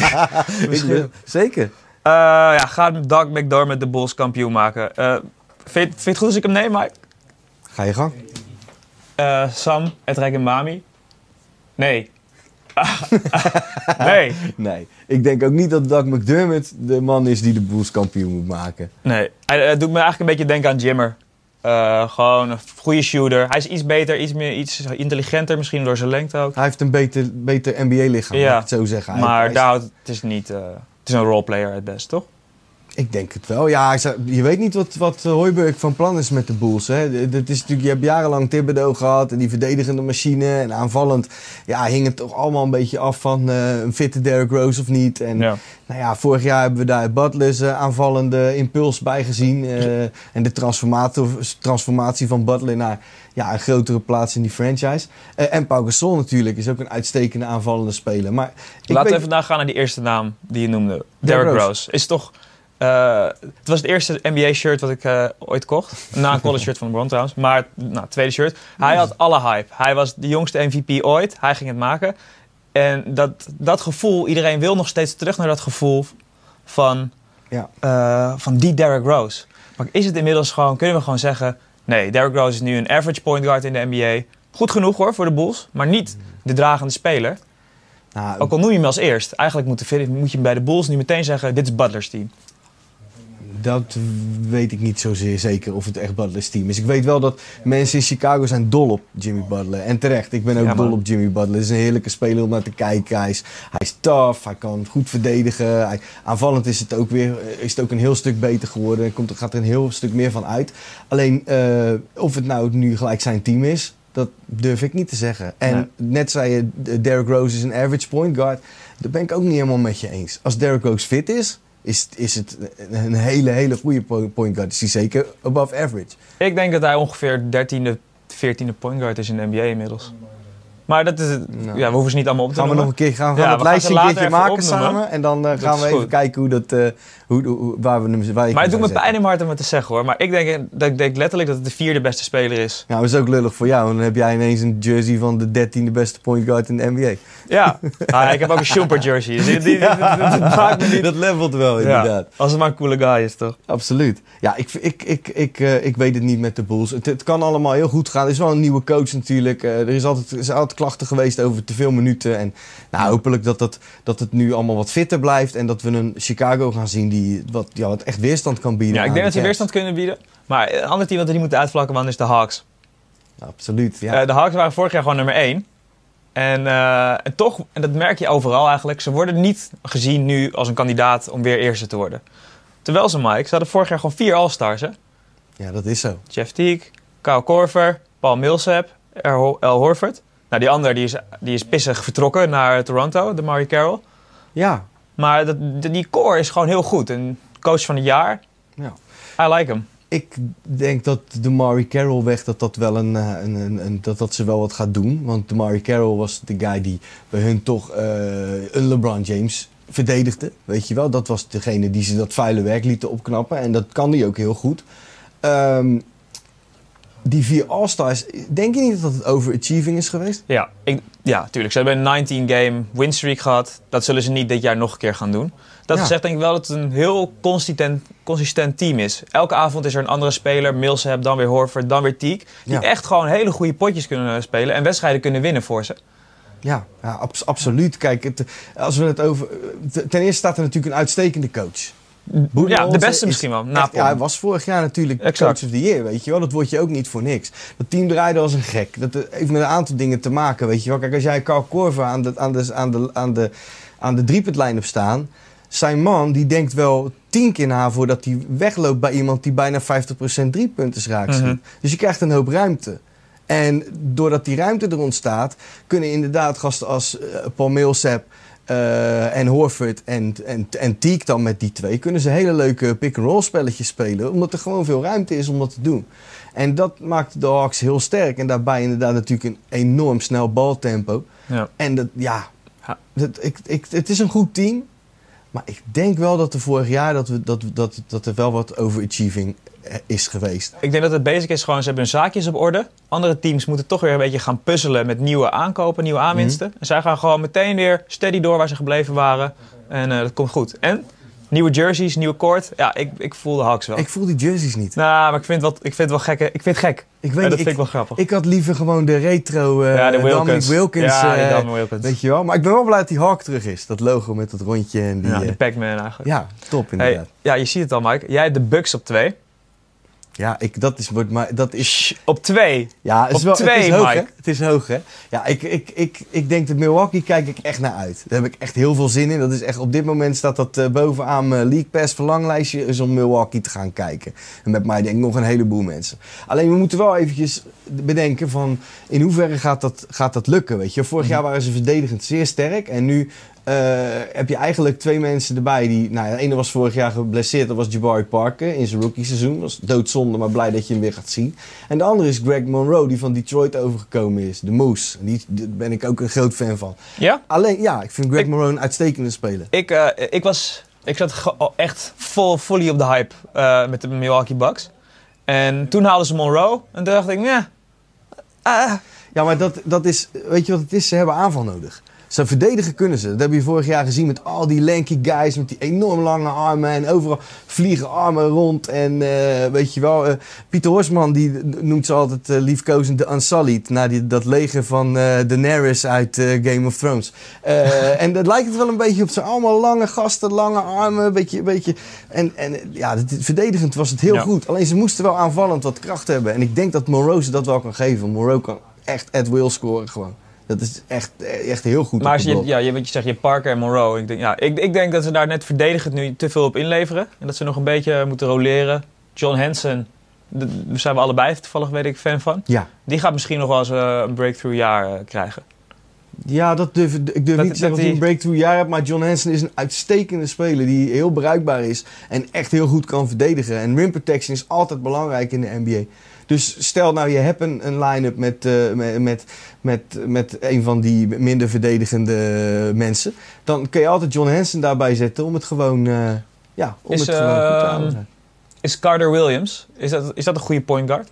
ga, Ik- Zeker. Eh, ja, ga Doug McDermott de Bulls kampioen maken. Vind, je- vind je het goed als ik hem neem, Mike? Ga je gang. Sam, het Rek en Bami? Nee. nee. Nee, ik denk ook niet dat Doug McDermott de man is die de Bulls kampioen moet maken. Nee. Hij eh, doet me eigenlijk een beetje denken aan Jimmer. Eh, gewoon een goede shooter. Hij is iets beter, iets, meer, iets intelligenter, misschien door zijn lengte ook. Hij heeft een beter, beter NBA-lichaam, Ja, ik het zo zeggen. Hij- maar hij is- daar houdt, het is niet... eh, het is een roleplayer het best, toch? Ik denk het wel. Ja, je weet niet wat, wat Hooiberg van plan is met de Bulls. Hè. Dat is natuurlijk, je hebt jarenlang Thibodeau gehad en die verdedigende machine. En aanvallend ja, hing het toch allemaal een beetje af van eh, een fitte Derrick Rose of niet. En Ja. nou ja, vorig jaar hebben we daar Butler's eh, aanvallende impuls bij gezien. eh, en de transformatie, van Butler naar ja, een grotere plaats in die franchise. En Pau Gasol natuurlijk is ook een uitstekende aanvallende speler. Maar ik Laten we weet- even vandaag gaan naar die eerste naam die je noemde. Derrick Rose. Rose. Is toch... eh, het was het eerste NBA-shirt wat ik eh, ooit kocht. Na een college shirt van LeBron trouwens. Maar nou, het tweede shirt. Hij had alle hype. Hij was de jongste MVP ooit. Hij ging het maken. En dat, dat gevoel, iedereen wil nog steeds terug naar dat gevoel van, Ja. eh, van die Derrick Rose. Maar is het inmiddels gewoon, kunnen we gewoon zeggen... Nee, Derrick Rose is nu een average point guard in de NBA. Goed genoeg hoor voor de Bulls, maar niet de dragende speler. nou, Ook al noem je hem als eerst. Eigenlijk moet, de, moet je bij de Bulls nu meteen zeggen... dit is Butler's team. Dat weet ik niet zozeer zeker of het echt Butler's team is. Ik weet wel dat mensen in Chicago zijn dol op Jimmy Butler. En terecht, ik ben ook Ja, dol op Jimmy Butler. Het is een heerlijke speler om naar te kijken. Hij is, hij is tough, hij kan goed verdedigen. Hij, aanvallend is het, ook weer, is het ook een heel stuk beter geworden. Er komt, gaat er een heel stuk meer van uit. Alleen eh, of het nou nu gelijk zijn team is, dat durf ik niet te zeggen. En Nee. net zei je, Derrick Rose is een average point guard. Daar ben ik ook niet helemaal met je eens. Als Derrick Rose fit is, is, is het een hele, hele goede po- point guard. Is hij zeker above average. Ik denk dat hij ongeveer 13e, 14e point guard is in de NBA inmiddels. Maar dat is, het- Nou. ja, we hoeven ze niet allemaal op te Gaan we nog een keer gaan, we Ja, gaan we het gaan lijstje een keertje maken opnoemen. samen. En dan eh, gaan we even goed. kijken hoe dat, eh, hoe, hoe- waar we hem waar Maar het doet me pijn in mijn hart om het te zeggen hoor. Maar ik denk, dat ik denk letterlijk dat het de vierde beste speler is. Nou, dat is ook lullig voor jou. Dan heb jij ineens een jersey van de dertiende beste point guard in de NBA. Ja, Ah, ik heb ook een Schumper jersey. Dus die, dat maakt me niet... Dat levelt wel, inderdaad. Ja, als het maar een coole guy is toch? Absoluut. Ja, ik, ik, ik, ik, eh, ik weet het niet met de Bulls. Het, het kan allemaal heel goed gaan. Er is wel een nieuwe coach natuurlijk. Eh, er is altijd, er zijn altijd klachten geweest over te veel minuten. En nou, hopelijk dat, dat, dat het nu allemaal wat fitter blijft. En dat we een Chicago gaan zien die wat, ja, wat echt weerstand kan bieden. Ja, ik denk dat ze weerstand kunnen bieden. Maar een ander team dat we niet moeten uitvlakken man is de Hawks. Absoluut, ja. Eh, de Hawks waren vorig jaar gewoon nummer 1. En, eh, en toch, en dat merk je overal eigenlijk, ze worden niet gezien nu als een kandidaat om weer eerste te worden. Terwijl ze, Mike, ze hadden vorig jaar gewoon vier All-Stars. Hè? ja, dat is zo. Jeff Teague, Kyle Korver, Paul Millsap, Al Horford. Nou, die andere die is, die is pissig vertrokken naar Toronto, de Murray Carroll. Ja, Maar dat, die- die core is gewoon heel goed. En coach van het jaar, ja. I like hem. Ik denk dat de Murray Carroll weg dat dat wel een, eh, een, een, een- dat dat ze wel wat gaat doen. Want de Murray Carroll was de guy die bij hun toch eh, een LeBron James verdedigde. Weet je wel, dat was degene die ze dat vuile werk lieten opknappen. En dat kan die ook heel goed. Ehm, die vier All-Stars, denk je niet dat het overachieving is geweest? Ja, ik, ja, tuurlijk. Ze hebben een 19-game winstreak gehad. Dat zullen ze niet dit jaar nog een keer gaan doen. Dat Ja. gezegd denk ik wel dat het een heel consistent, consistent team is. Elke avond is er een andere speler. Millsap, dan weer Horford, dan weer Teague. Die Ja. echt gewoon hele goede potjes kunnen spelen. En wedstrijden kunnen winnen voor ze. Ja, ja abs- absoluut. Kijk, het, als we het over. Ten eerste staat er natuurlijk een uitstekende coach. Ja, de beste is misschien wel. echt- ja, hij was vorig jaar natuurlijk Exact. coach of the year, weet je wel. Dat word je ook niet voor niks. Dat team draaide als een gek. Dat heeft met een aantal dingen te maken, weet je wel. Kijk, als jij Carl Korver aan de, aan de, aan de, aan de, aan de driepuntlijn hebt staan... Zijn man, die denkt wel tien keer na voordat hij wegloopt bij iemand die bijna 50% driepunters raakt. Mhm. Dus je krijgt een hoop ruimte. En doordat die ruimte er ontstaat, kunnen inderdaad gasten als eh, Paul Millsap eh, en Horford en, en, en Teague dan met die twee... kunnen ze hele leuke pick-and-roll spelletjes spelen. Omdat er gewoon veel ruimte is om dat te doen. En dat maakt de Hawks heel sterk. En daarbij inderdaad natuurlijk een enorm snel baltempo. Ja. En dat, ja, Ja. dat, ik, ik, het is een goed team. Maar ik denk wel dat er vorig jaar dat, we, dat, dat, dat er wel wat overachieving is geweest. Ik denk dat het basic is gewoon, ze hebben hun zaakjes op orde. Andere teams moeten toch weer een beetje gaan puzzelen met nieuwe aankopen, nieuwe aanwinsten. En zij gaan gewoon meteen weer steady door waar ze gebleven waren. En eh, dat komt goed. En nieuwe jerseys, nieuwe koord. Ja, ik, ik voel de Hawks wel. Ik voel die jerseys niet. Nou, maar ik vind, wat, ik vind het wel gek. Ik vind het gek. Ik Ja, weet dat niet, vind ik wel grappig. ik had liever gewoon de retro ja, de Wilkins. Wilkins. Ja, die eh, Wilkins. weet je wel. Maar ik ben wel blij dat die Hawk terug is. Dat logo met dat rondje en die... ja, de Pac-Man eigenlijk. ja, top inderdaad. Hey, ja, je ziet het al, Mike. Jij hebt de Bucks op twee. Ja, ik, dat is... Maar dat is op twee. Ja, het is Op wel, twee, het is hoog, Mike. hè? Het is hoog, hè? Ja, ik, ik, ik, ik denk dat Milwaukee kijk ik echt naar uit. Daar heb ik echt heel veel zin in. Dat is echt, op dit moment staat dat eh, bovenaan mijn League Pass verlanglijstje is om Milwaukee te gaan kijken. En met mij denk ik nog een heleboel mensen. Alleen we moeten wel eventjes bedenken van in hoeverre gaat dat, gaat dat lukken, weet je? Vorig jaar waren ze verdedigend zeer sterk en nu eh, heb je eigenlijk twee mensen erbij die... Nou, de ene was vorig jaar geblesseerd, dat was Jabari Parker in zijn rookie seizoen. Dat was doodzonde, maar blij dat je hem weer gaat zien. En de andere is Greg Monroe, die van Detroit overgekomen is. De Moose. Die, daar ben ik ook een groot fan van. Ja? Alleen, ja, ik vind Greg Ik- Monroe een uitstekende speler. Ik, eh, ik was... Ik zat al echt vol, fully op de hype eh, met de Milwaukee Bucks. En toen haalden ze Monroe. En toen dacht ik, ja... ah, Ja, maar dat, dat is, weet je wat het is? Ze hebben aanval nodig. Ze verdedigen kunnen ze. Dat heb je vorig jaar gezien met al die lanky guys met die enorm lange armen. En overal vliegen armen rond. En eh, weet je wel, eh, Pieter Horsman die noemt ze altijd eh, liefkozend de Unsullied. Na die, dat leger van Daenerys uit Game of Thrones. En dat lijkt het wel een beetje op. Ze allemaal lange gasten, lange armen. Beetje, beetje. En, en ja, dit- verdedigend was het heel Ja. goed. Alleen ze moesten wel aanvallend wat kracht hebben. En ik denk dat Monroe ze dat wel kan geven. Monroe kan echt at will scoren gewoon. Dat is echt, echt heel goed. Maar als je, ja, je, wat je zegt, je Parker en Monroe. Ik denk, ja, ik, ik denk dat ze daar net verdedigend nu te veel op inleveren. En dat ze nog een beetje moeten roleren. John Hansen, daar zijn we allebei toevallig, weet ik, fan van. Ja. Die gaat misschien nog wel eens eh, een breakthrough jaar eh, krijgen. Ja, dat durf, ik durf Dat- niet te zeggen dat hij een breakthrough jaar hebt. Maar John Hansen is een uitstekende speler die heel bruikbaar is. En echt heel goed kan verdedigen. En rim protection is altijd belangrijk in de NBA. Dus stel nou je hebt een, een line-up met, eh, met, met, met, met een van die minder verdedigende mensen. Dan kun je altijd John Hansen daarbij zetten om het gewoon, eh, ja, om Is, het gewoon goed te ehm, houden. Is Carter Williams, is dat, is dat een goede point guard?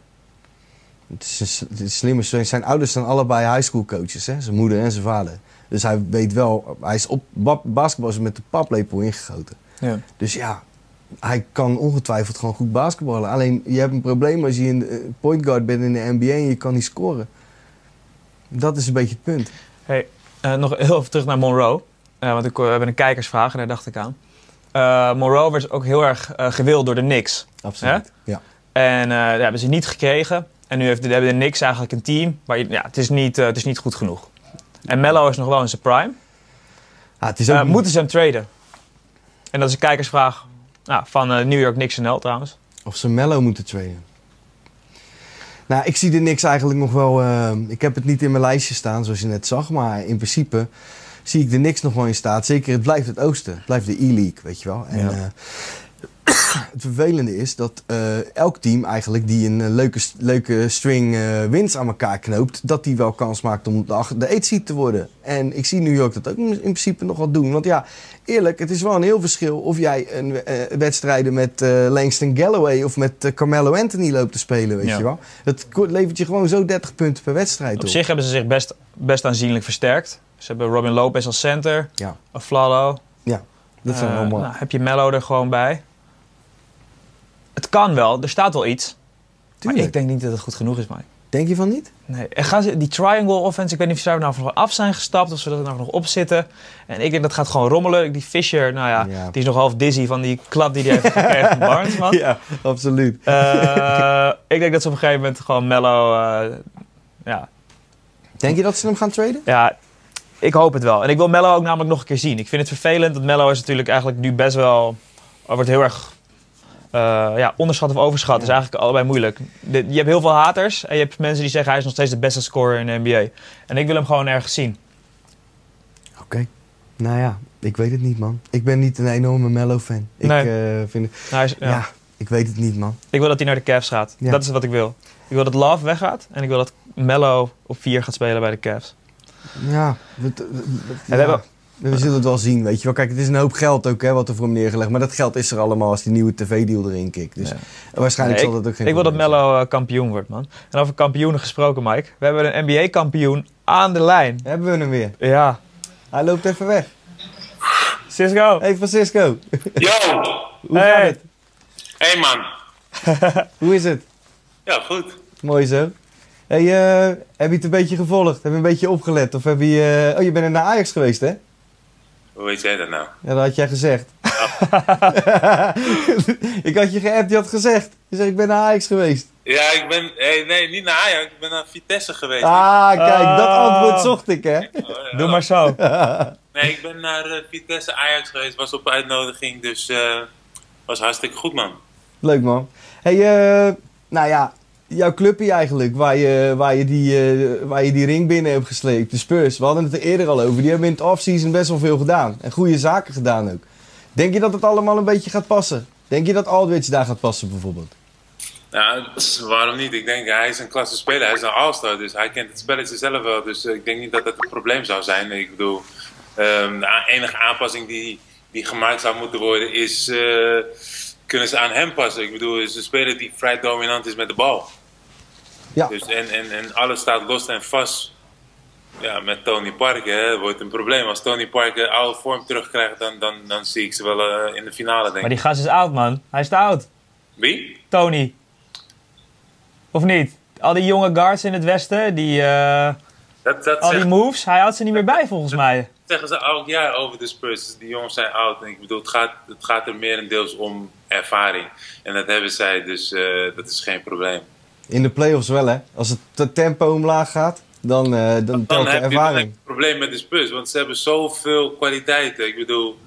Het is een, het is. Zijn ouders zijn allebei high school coaches, hè? zijn moeder en zijn vader. Dus hij weet wel, hij is op ba- basketbal is met de paplepel ingegoten. Ja. Dus ja, hij kan ongetwijfeld gewoon goed basketballen. Alleen je hebt een probleem als je een eh, point guard bent in de NBA en je kan niet scoren. Dat is een beetje het punt. Hey, eh, nog heel even terug naar Monroe. Eh, want ik, we hebben een kijkersvraag en daar dacht ik aan. Monroe werd ook heel erg gewild door de Knicks. Absoluut. Ja. En dat hebben ze niet gekregen. En nu heeft de, hebben de Knicks eigenlijk een team. Maar ja, het, is niet, het is niet goed genoeg. En Mello is nog wel in zijn prime. Ah, het is ook moeten ze hem traden? En dat is een kijkersvraag nou, van eh, New York Knicks NL trouwens. Of ze Mello moeten trainen. Nou, ik zie er niks eigenlijk nog wel. eh, ik heb het niet in mijn lijstje staan, zoals je net zag. Maar in principe zie ik er niks nog wel in staat. Zeker, het blijft het oosten. Het blijft de E-League, weet je wel. En, Ja. Het vervelende is dat eh, elk team eigenlijk die een eh, leuke, leuke string eh, wins aan elkaar knoopt, dat die wel kans maakt om de, de seed te worden. En ik zie New York dat ook in principe nog wel doen. Want ja, eerlijk, het is wel een heel verschil of jij een eh, wedstrijden met eh, Langston Galloway of met Carmelo Anthony loopt te spelen, weet Ja. je wel. Dat levert je gewoon zo 30 punten per wedstrijd op. Op zich hebben ze zich best, best aanzienlijk versterkt. Ze hebben Robin Lopez als center. Ja. Aflalo. Dat zijn allemaal... nou, heb je Mello er gewoon bij. Het kan wel, er staat wel iets. Maar ik denk niet dat het goed genoeg is, Mike. Denk je van niet? Nee. En gaan ze, die triangle offense, ik weet niet of ze daar nou van af zijn gestapt of ze er nou nog op zitten. En ik denk dat gaat gewoon rommelen. Die Fisher, nou ja, Ja. die is nog half dizzy van die klap die hij heeft gekregen van Barnes, man. Ja, absoluut. Eh, ik denk dat ze op een gegeven moment gewoon Mello, eh, ja, Denk je dat ze hem gaan traden? ja, ik hoop het wel. En ik wil Mello ook namelijk nog een keer zien. Ik vind het vervelend, dat Mello is natuurlijk eigenlijk nu best wel... Wordt heel erg eh, ja, onderschat of overschat. Is eigenlijk allebei moeilijk. De- je hebt heel veel haters en je hebt mensen die zeggen hij is nog steeds de beste scorer in de NBA. En ik wil hem gewoon ergens zien. Oké. Nou ja, ik weet het niet, man. Ik ben niet een enorme Mello-fan. Ik Nee. eh, vind het... Nou, is- Ja. ja. ik weet het niet, man. Ik wil dat hij naar de Cavs gaat. Ja. Dat is wat ik wil. Ik wil dat Love weggaat en ik wil dat Mello op 4 gaat spelen bij de Cavs. Ja. we- we- we hebben- We zullen het wel zien, weet je wel. Kijk, het is een hoop geld ook, hè, wat er voor hem neergelegd. Maar dat geld is er allemaal als die nieuwe tv-deal erin kikt. Dus Ja. waarschijnlijk Nee, zal dat ook geen ik wil dat. Mello eh, kampioen wordt, man. En over kampioenen gesproken, Mike. We hebben een NBA-kampioen aan de lijn. Hebben we hem weer. Ja. Hij loopt even weg. Cisco. Hey Francisco, Yo! hoe Hey. gaat het? Hey man. Hoe is het? Ja, goed. Mooi zo. Hey, eh, heb je het een beetje gevolgd? Heb je een beetje opgelet? Of heb je... eh, Oh, je bent naar Ajax geweest, hè? Hoe weet jij dat nou? Ja, dat had jij gezegd. ik had je geappt, je had gezegd. Je zegt, ik ben naar Ajax geweest. Ja, ik ben... Hey, nee, niet naar Ajax. Ik ben naar Vitesse geweest. Ah, kijk, dat Ah. antwoord zocht ik, hè? Oh, ja. Doe maar zo. Nee, ik ben naar eh, Vitesse Ajax geweest. Was op uitnodiging, dus... eh was hartstikke goed, man. Leuk, man. Hey, eh, nou ja, jouw clubje eigenlijk, waar je, waar, je die, eh, waar je die ring binnen hebt gesleept, de Spurs. We hadden het er eerder al over. Die hebben in het offseason best wel veel gedaan. En goede zaken gedaan ook. Denk je dat het allemaal een beetje gaat passen? Denk je dat Aldridge daar gaat passen, bijvoorbeeld? Ja, waarom niet? Ik denk, hij is een klasse speler. Hij is een all-star, dus hij kent het spelletje zelf wel. Dus eh, ik denk niet dat dat een probleem zou zijn. Ik bedoel, ehm, de enige aanpassing die, die gemaakt zou moeten worden is... eh, kunnen ze aan hem passen? Ik bedoel, het is een speler die vrij dominant is met de bal. Ja. Dus en, en, en alles staat los en vast. Ja, met Tony Parker hè, wordt een probleem. Als Tony Parker oude vorm terugkrijgt, dan, dan, dan zie ik ze wel eh, in de finale, denk Maar ik. die gast is oud, man. Hij is te oud. Wie? Tony. Of niet? Al die jonge guards in het westen, die, eh, Dat, dat al die moves, hij houdt ze niet meer bij volgens mij. Zeggen ze elk jaar over de Spurs. Die jongens zijn oud. En ik bedoel, het gaat, het gaat er merendeels om ervaring. En dat hebben zij, dus eh, dat is geen probleem. In de playoffs wel, hè? Als het te- tempo omlaag gaat, dan, eh dan Dan heb je dan een probleem met de Spurs. Want ze hebben zoveel kwaliteiten. Ik bedoel,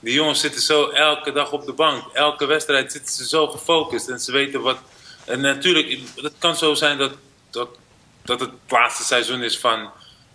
die jongens zitten zo elke dag op de bank. Elke wedstrijd zitten ze zo gefocust. En ze weten wat... En natuurlijk, het kan zo zijn dat, dat, dat het laatste seizoen is van,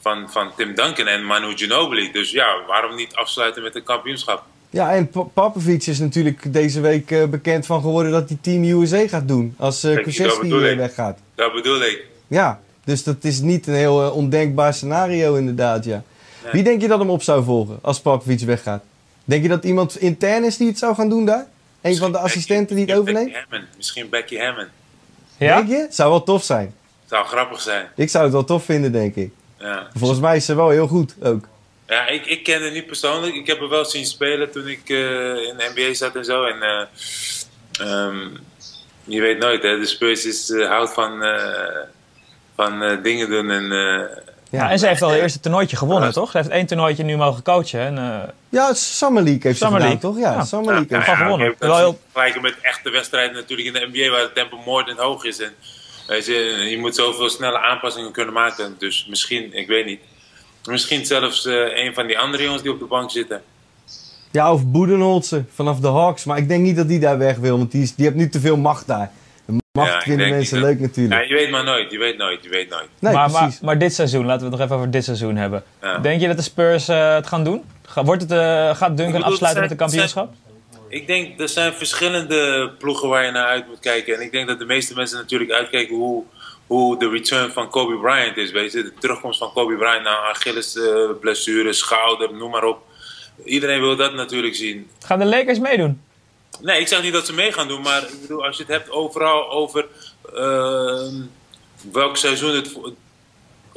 van, van Tim Duncan en Manu Ginobili. Dus ja, waarom niet afsluiten met een kampioenschap? Ja, en Pa- Popovic is natuurlijk deze week eh, bekend van geworden dat hij Team USA gaat doen. Als uh, eh, ik. weggaat. Dat bedoel ik. Ja, dus dat is niet een heel eh, ondenkbaar scenario inderdaad, ja. Nee. Wie denk je dat hem op zou volgen als Popovic weggaat? Denk je dat iemand intern is die het zou gaan doen daar? Een van de assistenten die het overneemt? Becky Hammond. Misschien Becky Hammond. Ja? Denk je? Zou wel tof zijn. Zou grappig zijn. Ik zou het wel tof vinden, denk ik. Ja, Volgens mij is ze wel heel goed ook. ja ik, ik ken haar niet persoonlijk. Ik heb haar wel zien spelen toen ik eh, in de NBA zat en zo. En eh, ehm, je weet nooit, hè. De Spurs is, eh, houdt van, eh, van eh, dingen doen. En, eh, Ja, en ze heeft al het eerste toernooitje gewonnen, toch? Ze heeft één toernooitje nu mogen coachen. En, eh, Ja, Summer League heeft Summer ze gedaan, League. toch? Ja, Ja. Summer League. Ja, heeft van ze gewonnen. ik heb Wel heel- vergelijken met echte wedstrijden natuurlijk in de NBA waar het tempo moordend hoog is. En, weet je, je moet zoveel snelle aanpassingen kunnen maken. Dus misschien, ik weet niet. Misschien zelfs eh, een van die andere jongens die op de bank zitten. Ja, of Boedenholzer vanaf de Hawks. Maar ik denk niet dat die daar weg wil, want die, is, die heeft nu te veel macht daar. De macht Ja, vinden mensen dat- leuk natuurlijk. Ja, je weet maar nooit, je weet nooit, je weet nooit. Nee, maar, maar, dit seizoen, laten we het nog even over dit seizoen hebben. Ja. Denk je dat de Spurs eh, het gaan doen? Ga- Wordt het, eh, gaat Duncan bedoel, afsluiten met zijn- kampioenschap? Ik denk, er zijn verschillende ploegen waar je naar uit moet kijken. En ik denk dat de meeste mensen natuurlijk uitkijken hoe, hoe de return van Kobe Bryant is. Weet je? De terugkomst van Kobe Bryant na Achilles eh, blessure, schouder, noem maar op. Iedereen wil dat natuurlijk zien. Gaan de Lakers meedoen? Nee, ik zeg niet dat ze mee gaan doen, maar ik bedoel, als je het hebt overal over ehm, welk seizoen het.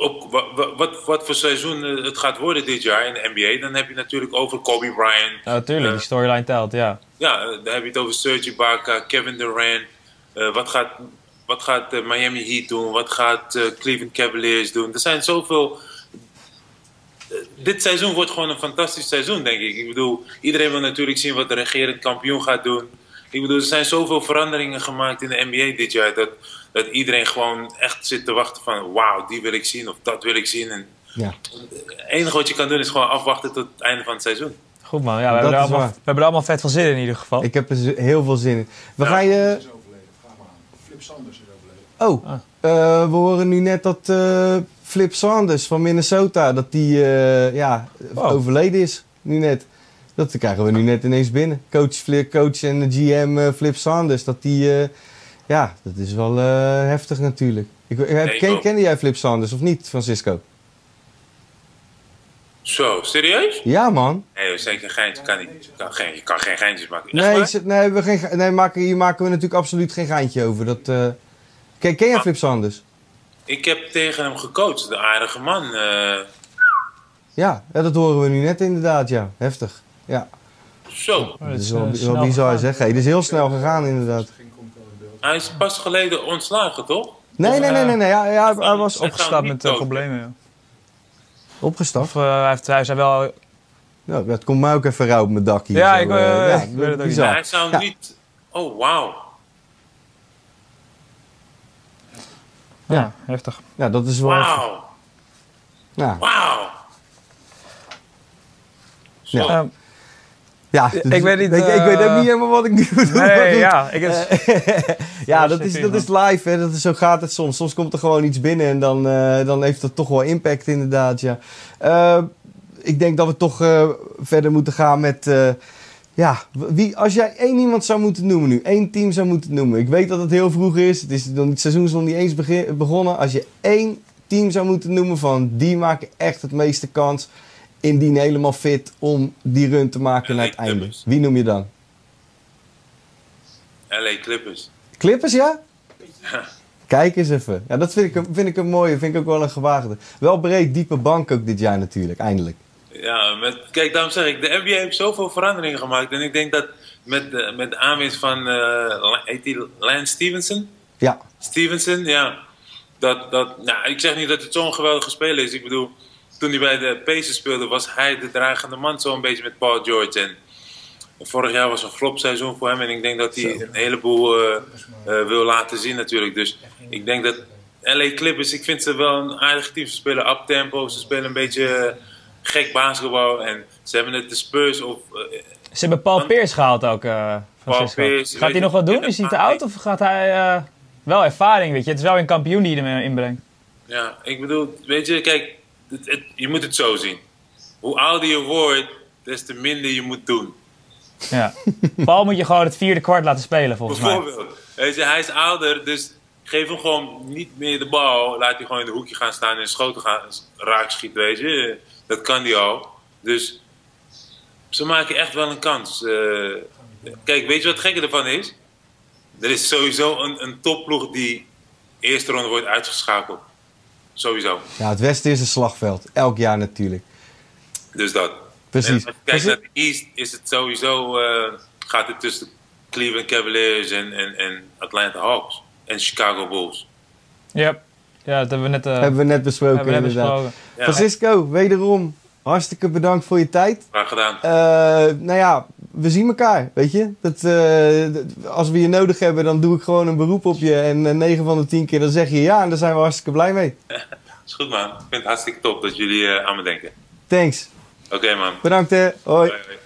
Vo- Op, wa- wa- wat, wat voor seizoen eh, het gaat worden dit jaar in de NBA, dan heb je natuurlijk over Kobe Bryant. Natuurlijk, Eh, die storyline telt, ja. ja, eh, dan heb je het over Serge Ibaka, Kevin Durant. Wat gaat, wat gaat Miami Heat doen? Wat gaat Cleveland Cavaliers doen? Er zijn zoveel... Dit seizoen wordt gewoon een fantastisch seizoen, denk ik. Ik bedoel, iedereen wil natuurlijk zien wat de regerend kampioen gaat doen. Ik bedoel, er zijn zoveel veranderingen gemaakt in de NBA dit jaar... dat, dat iedereen gewoon echt zit te wachten van... wauw, die wil ik zien of dat wil ik zien. En Ja. het enige wat je kan doen is gewoon afwachten tot het einde van het seizoen. Goed man, ja, we, Dat hebben er allemaal, we hebben er allemaal vet van zin in in ieder geval. Ik heb er heel veel zin in. We gaan je... is overleden. Vraag maar aan. Flip Sanders is overleden. Oh, Ah. eh, we horen nu net dat eh, Flip Sanders van Minnesota, dat die eh, ja, Wow. overleden is. Nu net. Dat krijgen we nu net ineens binnen. Coach, coach en de GM Flip Sanders, dat die... eh, ja, dat is wel eh, heftig natuurlijk. Ik, ik heb, Nee, ken, ook. kende jij Flip Sanders of niet, Francisco? Zo, serieus? Ja, man. Nee, zeker geen geintje. Kan niet. Je kan geen, je kan geen geintjes maken. Nee, nee, we geen, ge- nee maken, hier maken we natuurlijk absoluut geen geintje over. Dat, eh, Ken, ken jij Flip Sanders? Ik heb tegen hem gecoacht. De aardige man. eh, Ja, ja, dat horen we nu net inderdaad, ja. Heftig. Ja, zo. Oh, dat is is, wel, eh, wel bizar zeg. Hey, het is heel snel gegaan inderdaad. Hij is pas geleden ontslagen, toch? Nee, nee, nee, nee. nee. Ja, ja, hij was Opgestapt met niet eh, problemen, ja. opgestapt. Of eh, hij, heeft, hij zei wel... Ja, het komt mij ook even rauw op mijn dak hier. Ja, zo, ik, eh, eh, ja, ik weet het ook. Maar hij zou Ja. niet... Oh, wauw. Ja, heftig. Ja, dat is wel... Wauw. Ja, Wauw. Zo. Ja. Ik dus- weet niet, Ik, ik weet ook eh, niet helemaal wat ik nu nee, goed. ja. Ik het, ja, dat is, dat is live, hè. Dat is, zo gaat het soms. Soms komt er gewoon iets binnen en dan, eh, dan heeft dat toch wel impact, inderdaad, ja. Eh, ik denk dat we toch eh, verder moeten gaan met... eh, ja, wie, als jij één iemand zou moeten noemen nu, één team zou moeten noemen. Ik weet dat het heel vroeg is, het, is nog, het seizoen is nog niet eens begin- begonnen. Als je één team zou moeten noemen van die maken echt het meeste kans... indien helemaal fit om die run te maken naar het LA einde. Wie noem je dan? LA Clippers. Clippers, ja? Kijk eens even. Ja, dat vind ik, een- vind ik een mooie. Vind ik ook wel een gewaagde. Wel breed, diepe bank ook dit jaar natuurlijk. Eindelijk. Ja, met, kijk, daarom zeg ik, de NBA heeft zoveel veranderingen gemaakt. En ik denk dat met de, met de aanwinst van, eh, La- die Lance Stevenson? Ja, Stevenson, ja. Dat, dat, nou, ik zeg niet dat het zo'n geweldige speler is. Ik bedoel, toen hij bij de Pacers speelde, was hij de dragende man zo'n beetje met Paul George. En vorig jaar was een flopseizoen voor hem. En ik denk dat hij een heleboel eh, eh, wil laten zien natuurlijk. Dus ik denk dat LA Clippers, ik vind ze wel een aardig team. Ze spelen up-tempo, ze spelen een beetje eh, gek basketbal. En ze hebben het de Spurs of... ze hebben Paul Pierce gehaald ook, eh Francisco. Pierce, gaat hij nog wat doen? en Is hij te oud of gaat hij... eh, wel ervaring, weet je. Het is wel een kampioen die je ermee inbrengt. Ja, ik bedoel, weet je, kijk, het, het- je moet het zo zien. Hoe ouder je wordt, des te minder je moet doen. Ja. Paul moet je gewoon het vierde kwart laten spelen, volgens mij. Bijvoorbeeld, weet je, hij is ouder, dus geef hem gewoon niet meer de bal. Laat hij gewoon in de hoekje gaan staan en schoten gaan raak schieten, weet je. Dat kan hij al. Dus ze maken echt wel een kans. Eh, kijk, weet je wat het gekke ervan is? Er is sowieso een, een topploeg die eerste ronde wordt uitgeschakeld. Sowieso. ja, het Westen is een slagveld. Elk jaar natuurlijk. Dus dat. Precies. En als je kijkt Precies. naar de East, is het sowieso. eh, gaat het tussen de Cleveland Cavaliers en, en, en Atlanta Hawks. En Chicago Bulls. Yep. Ja, dat hebben we net, eh, Hebben we net besproken hebben we net inderdaad. besproken. Ja, Francisco, wederom. Hartstikke bedankt voor je tijd. graag gedaan. Eh, nou ja, we zien elkaar, weet je. Dat, eh, dat- als we je nodig hebben, dan doe ik gewoon een beroep op je. En eh, 9 van de 10 keer dan zeg je ja en daar zijn we hartstikke blij mee. Is goed, man. Ik vind het hartstikke top dat jullie eh, aan me denken. Thanks. Oké, man. Bedankt hè. Hoi. Bye, bye.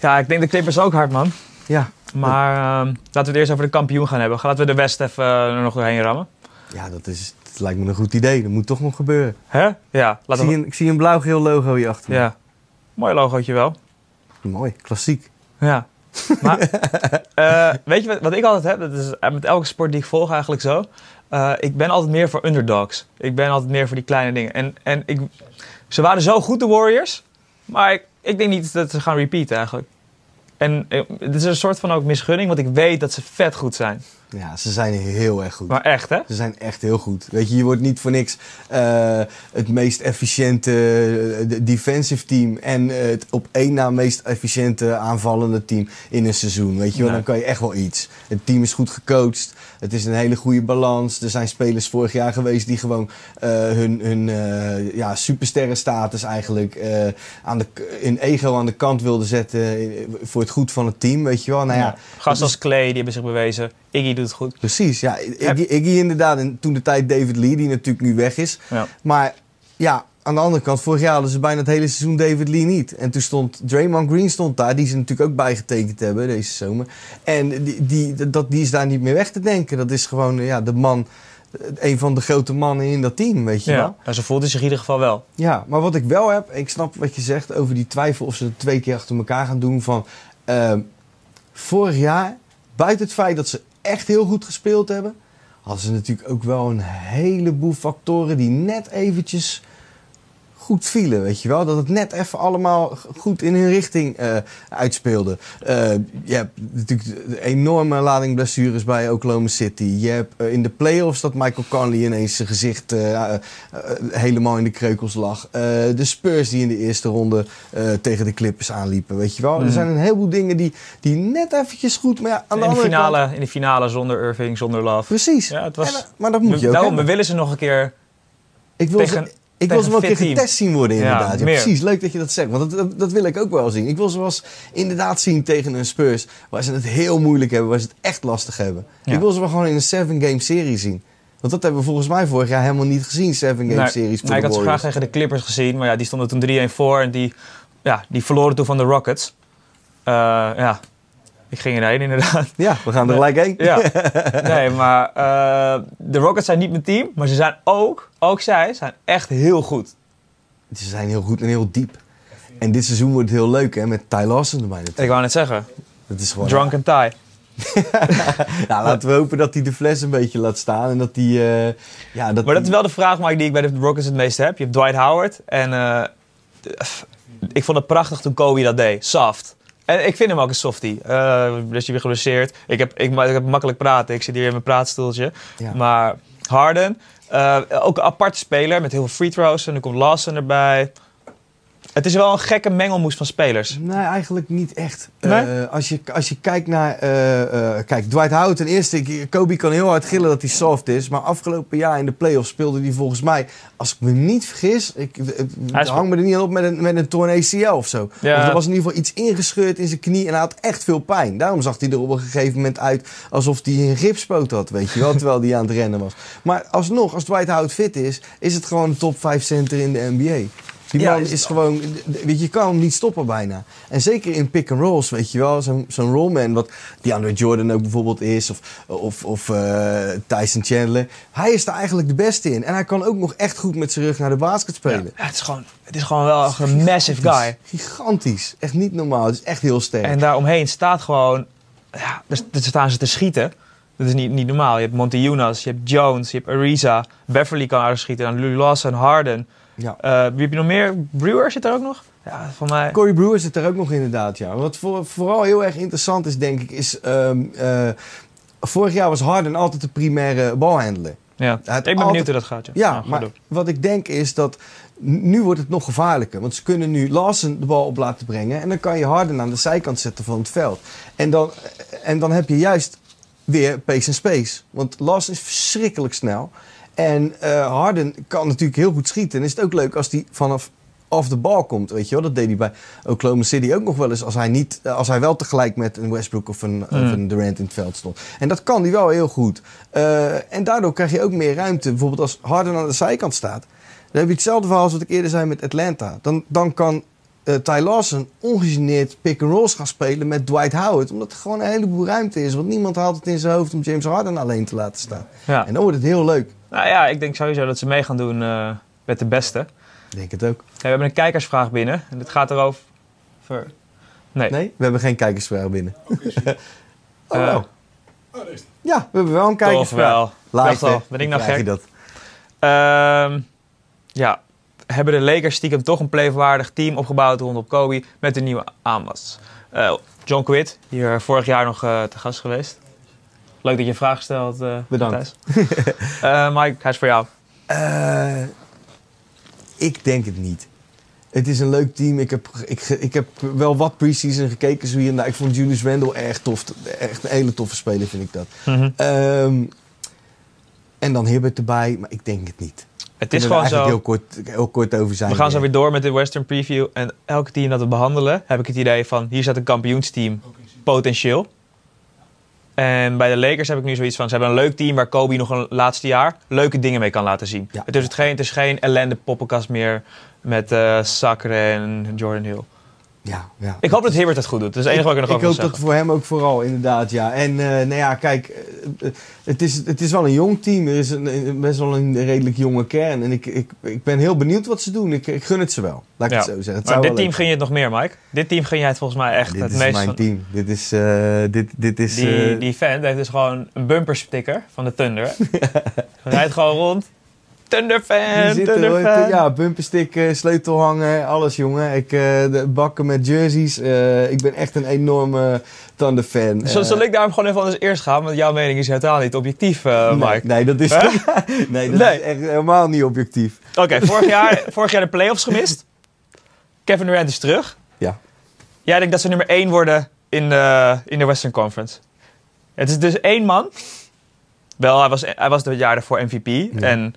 Ja, ik denk de Clippers ook hard, man. Ja. Maar ehm, laten we het eerst over de kampioen gaan hebben. Laten we de West even eh, er nog doorheen rammen. Ja, dat, is, dat lijkt me een goed idee. Dat moet toch nog gebeuren. Hè? Ja, Ik zie, een, ik zie een blauw-geel logo hier achter me. Ja. Mooi logootje wel. Mooi, klassiek. Ja. Maar, eh, weet je wat, wat ik altijd heb? Dat is eh, met elke sport die ik volg eigenlijk zo. Eh, ik ben altijd meer voor underdogs. Ik ben altijd meer voor die kleine dingen. En, en ik, ze waren zo goed, de Warriors. Maar ik, ik denk niet dat ze gaan repeaten eigenlijk. En het is een soort van ook misgunning, want ik weet dat ze vet goed zijn. Ja, ze zijn heel erg goed. Maar echt, hè? Ze zijn echt heel goed. Weet je, je wordt niet voor niks eh, het meest efficiënte eh, de- defensive team en eh, het op één na meest efficiënte aanvallende team in een seizoen. Weet je wel, Nee. dan kan je echt wel iets. Het team is goed gecoacht. Het is een hele goede balans. Er zijn spelers vorig jaar geweest die gewoon hun, hun ja, supersterrenstatus eigenlijk aan de, in ego aan de kant wilden zetten voor het goed van het team. Weet je wel, nou ja. Ja. Gasten als Clay, die hebben zich bewezen. Iggy doet het goed. Precies, ja. Iggy, Iggy inderdaad. En toen de tijd David Lee, die natuurlijk nu weg is. Ja. Maar ja, aan de andere kant, vorig jaar hadden ze bijna het hele seizoen David Lee niet. En toen stond Draymond Green stond daar, die ze natuurlijk ook bijgetekend hebben deze zomer. En die, die, dat, die is daar niet meer weg te denken. Dat is gewoon ja, de man, een van de grote mannen in dat team, weet je wel. Ja. Ze voelt zich in ieder geval wel. Ja, maar wat ik wel heb, ik snap wat je zegt over die twijfel of ze het twee keer achter elkaar gaan doen. Van ehm, vorig jaar, buiten het feit dat ze echt heel goed gespeeld hebben, hadden ze natuurlijk ook wel een heleboel factoren die net eventjes goed vielen, weet je wel. Dat het net even allemaal goed in hun richting eh, uitspeelde. Eh, je hebt natuurlijk de enorme lading blessures bij Oklahoma City. Je hebt eh, in de playoffs dat Michael Conley ineens zijn gezicht helemaal in de kreukels lag. De Spurs die in de eerste ronde tegen de Clippers aanliepen, weet je wel. Er zijn een heleboel dingen die, die net eventjes goed... Maar ja, aan de In de, finale, kant... in de finale zonder Irving, zonder Love. Precies. Ja, het was- En, maar dat moet je ook Daarom, willen ze nog een keer... Ik wil, Tegen- ze, ik wil ze wel een keer team. getest zien worden, inderdaad. Ja, precies, leuk dat je dat zegt. Want dat, dat, dat wil ik ook wel zien. Ik wil ze wel eens inderdaad zien tegen een Spurs... waar ze het heel moeilijk hebben, waar ze het echt lastig hebben. Ja. Ik wil ze wel gewoon in een seven-game serie zien. Want dat hebben we volgens mij vorig jaar helemaal niet gezien, seven-game Nee, series nee, ik had ze graag tegen de Clippers gezien, maar ja, die stonden toen 3-1 voor en die, ja, die verloren toen van de Rockets. Eh, ja, ik ging erheen inderdaad. Ja, we gaan er gelijk heen. Ja, nee, maar eh, de Rockets zijn niet mijn team, maar ze zijn ook, ook zij, zijn echt heel goed. Ze zijn heel goed en heel diep. En dit seizoen wordt het heel leuk, hè, met Ty Lawson erbij natuurlijk. Ik wou net zeggen, Dat is gewoon... drunk and tie. Nou, laten we hopen dat hij de fles een beetje laat staan. En dat hij... eh, ja, dat Maar dat is wel de vraag, Mike, die ik bij de Rockets het meeste heb. Je hebt Dwight Howard en eh, ik vond het prachtig toen Kobe dat deed. Soft. En ik vind hem ook een softie. Eh dus je weer geblesseerd. Ik heb, ik, ik heb makkelijk praten. Ik zit hier in mijn praatstoeltje. Ja. Maar Harden, eh, ook een aparte speler met heel veel free throws. En dan komt Lawson erbij. Het is wel een gekke mengelmoes van spelers. Nee, eigenlijk niet echt. Nee? Eh, als, je, als je kijkt naar... eh, eh, kijk, Dwight Howard ten eerste... Kobe kan heel hard gillen dat hij soft is. Maar afgelopen jaar in de playoffs speelde hij volgens mij... Als ik me niet vergis... Ik Hij hang me er niet aan op met een, met een torn ACL of zo. Ja. Of er was in ieder geval iets ingescheurd in zijn knie... en hij had echt veel pijn. Daarom zag hij er op een gegeven moment uit... alsof hij een gipspoot had, weet je wel. terwijl hij aan het rennen was. Maar alsnog, als Dwight Howard fit is... is het gewoon een top 5 center in de NBA. Die Ja, man is is, gewoon, weet je, je kan hem niet stoppen bijna. En zeker in pick and rolls, weet je wel, zo'n zo'n rollman, wat DeAndre Jordan ook bijvoorbeeld is, of, of, of eh, Tyson Chandler. Hij is daar eigenlijk de beste in. En hij kan ook nog echt goed met zijn rug naar de basket spelen. Ja, het, is gewoon, het is gewoon wel een massive guy. Gigantisch. Echt niet normaal. Het is echt heel sterk. En daaromheen staat gewoon... Ja, er, er staan ze te schieten. Dat is niet, niet normaal. Je hebt Monty Jonas, je hebt Jones, je hebt Ariza. Beverly kan aardig schieten. En Lou Lawson, Harden. Ja. Eh, wie heb je nog meer? Brewer zit er ook nog? Ja, van mij... Corey Brewer zit er ook nog inderdaad, ja. Wat voor, vooral heel erg interessant is, denk ik, is... ehm, eh, vorig jaar was Harden altijd de primaire balhandler. Ja. Ik ben altijd- benieuwd hoe dat gaat. Ja, maar door. wat ik denk is dat nu wordt het nog gevaarlijker. Want ze kunnen nu Lawson de bal op laten brengen. En dan kan je Harden aan de zijkant zetten van het veld. En dan, en dan heb je juist weer pace en space. Want Lawson is verschrikkelijk snel. En eh, Harden kan natuurlijk heel goed schieten. En is het ook leuk als hij vanaf off de bal komt, weet je wel. Dat deed hij bij Oklahoma City ook nog wel eens. Als hij, niet, eh, als hij wel tegelijk met een Westbrook of een, Mm. of een Durant in het veld stond. En dat kan hij wel heel goed. Eh, en daardoor krijg je ook meer ruimte. Bijvoorbeeld als Harden aan de zijkant staat. Dan heb je hetzelfde verhaal als wat ik eerder zei met Atlanta. Dan, dan kan eh Ty Lawson ongegeneerd pick-and-rolls gaan spelen met Dwight Howard. Omdat er gewoon een heleboel ruimte is. Want niemand haalt het in zijn hoofd om James Harden alleen te laten staan. Ja. En dan wordt het heel leuk. Nou ja, ik denk sowieso dat ze mee gaan doen eh, met de beste. Ik denk het ook. Ja, we hebben een kijkersvraag binnen. En dit gaat erover... Ver- Nee. Nee, we hebben geen kijkersvraag binnen. oh, Eh, wow. Oh, daar is het. Ja, we hebben wel een Toch kijkersvraag. wel. Al, hè? ben ik nou je gek? dat? Ehm, ja, hebben de Lakers stiekem toch een playwaardig team opgebouwd rondom Kobe met een nieuwe aanwas. Eh, John Quitt, hier vorig jaar nog eh, te gast geweest. Leuk dat je een vraag stelt, eh Bedankt. Eh, Mike, hij is voor jou. Eh, ik denk het niet. Het is een leuk team. Ik heb, ik, ik heb wel wat preseason gekeken. Zo hier en daar. Ik vond Julius Randle erg tof. Echt een hele toffe speler vind ik dat. Mhm. Ehm, en dan Hibbert erbij. Maar ik denk het niet. Het is gewoon zo. heel kort, heel kort over zijn. We gaan zo weer door met de Western Preview. En elke team dat we behandelen, heb ik het idee van... hier staat een kampioensteam potentieel. En bij de Lakers heb ik nu zoiets van... ze hebben een leuk team waar Kobe nog een laatste jaar... leuke dingen mee kan laten zien. Ja. Het, is het, geen, het is geen ellende poppenkast meer... met eh Sacre en Jordan Hill. Ja, ja. Ik hoop dat Hibbert het goed doet. Dat is het enige wat ik er nog ik over hoop wil dat voor hem ook vooral, inderdaad, ja. En eh, nou ja, kijk, eh, eh, het, is, het is wel een jong team. Er is een, best wel een redelijk jonge kern. En ik, ik, ik ben heel benieuwd wat ze doen. Ik, ik gun het ze wel, laat ik Ja. het zo zeggen. Het Maar dit team leuk ging je het nog meer, Mike. Dit team ging jij het volgens mij echt Dit het is meest mijn van... team. Dit is, dit, dit is Die, die fan heeft dus gewoon een bumpersticker van de Thunder. Hij rijdt gewoon rond. Thunderfan. Thunderfan. Ja, bumperstick, sleutelhanger, alles jongen. Ik, eh, de bakken met jerseys. eh, ik ben echt een enorme Thunder-fan. Zal, Eh, zal ik daarom gewoon even anders eerst gaan? Want jouw mening is helemaal niet objectief, nee, Mike. nee, dat is, Hè? nee, dat Nee. is echt helemaal niet objectief. Oké, vorig, jaar, vorig jaar de playoffs gemist. Kevin Durant is terug. Ja. Jij denkt dat ze nummer 1 worden in de, in de Western Conference. Het is dus één man. Wel, hij was, hij was het jaar daarvoor MVP. En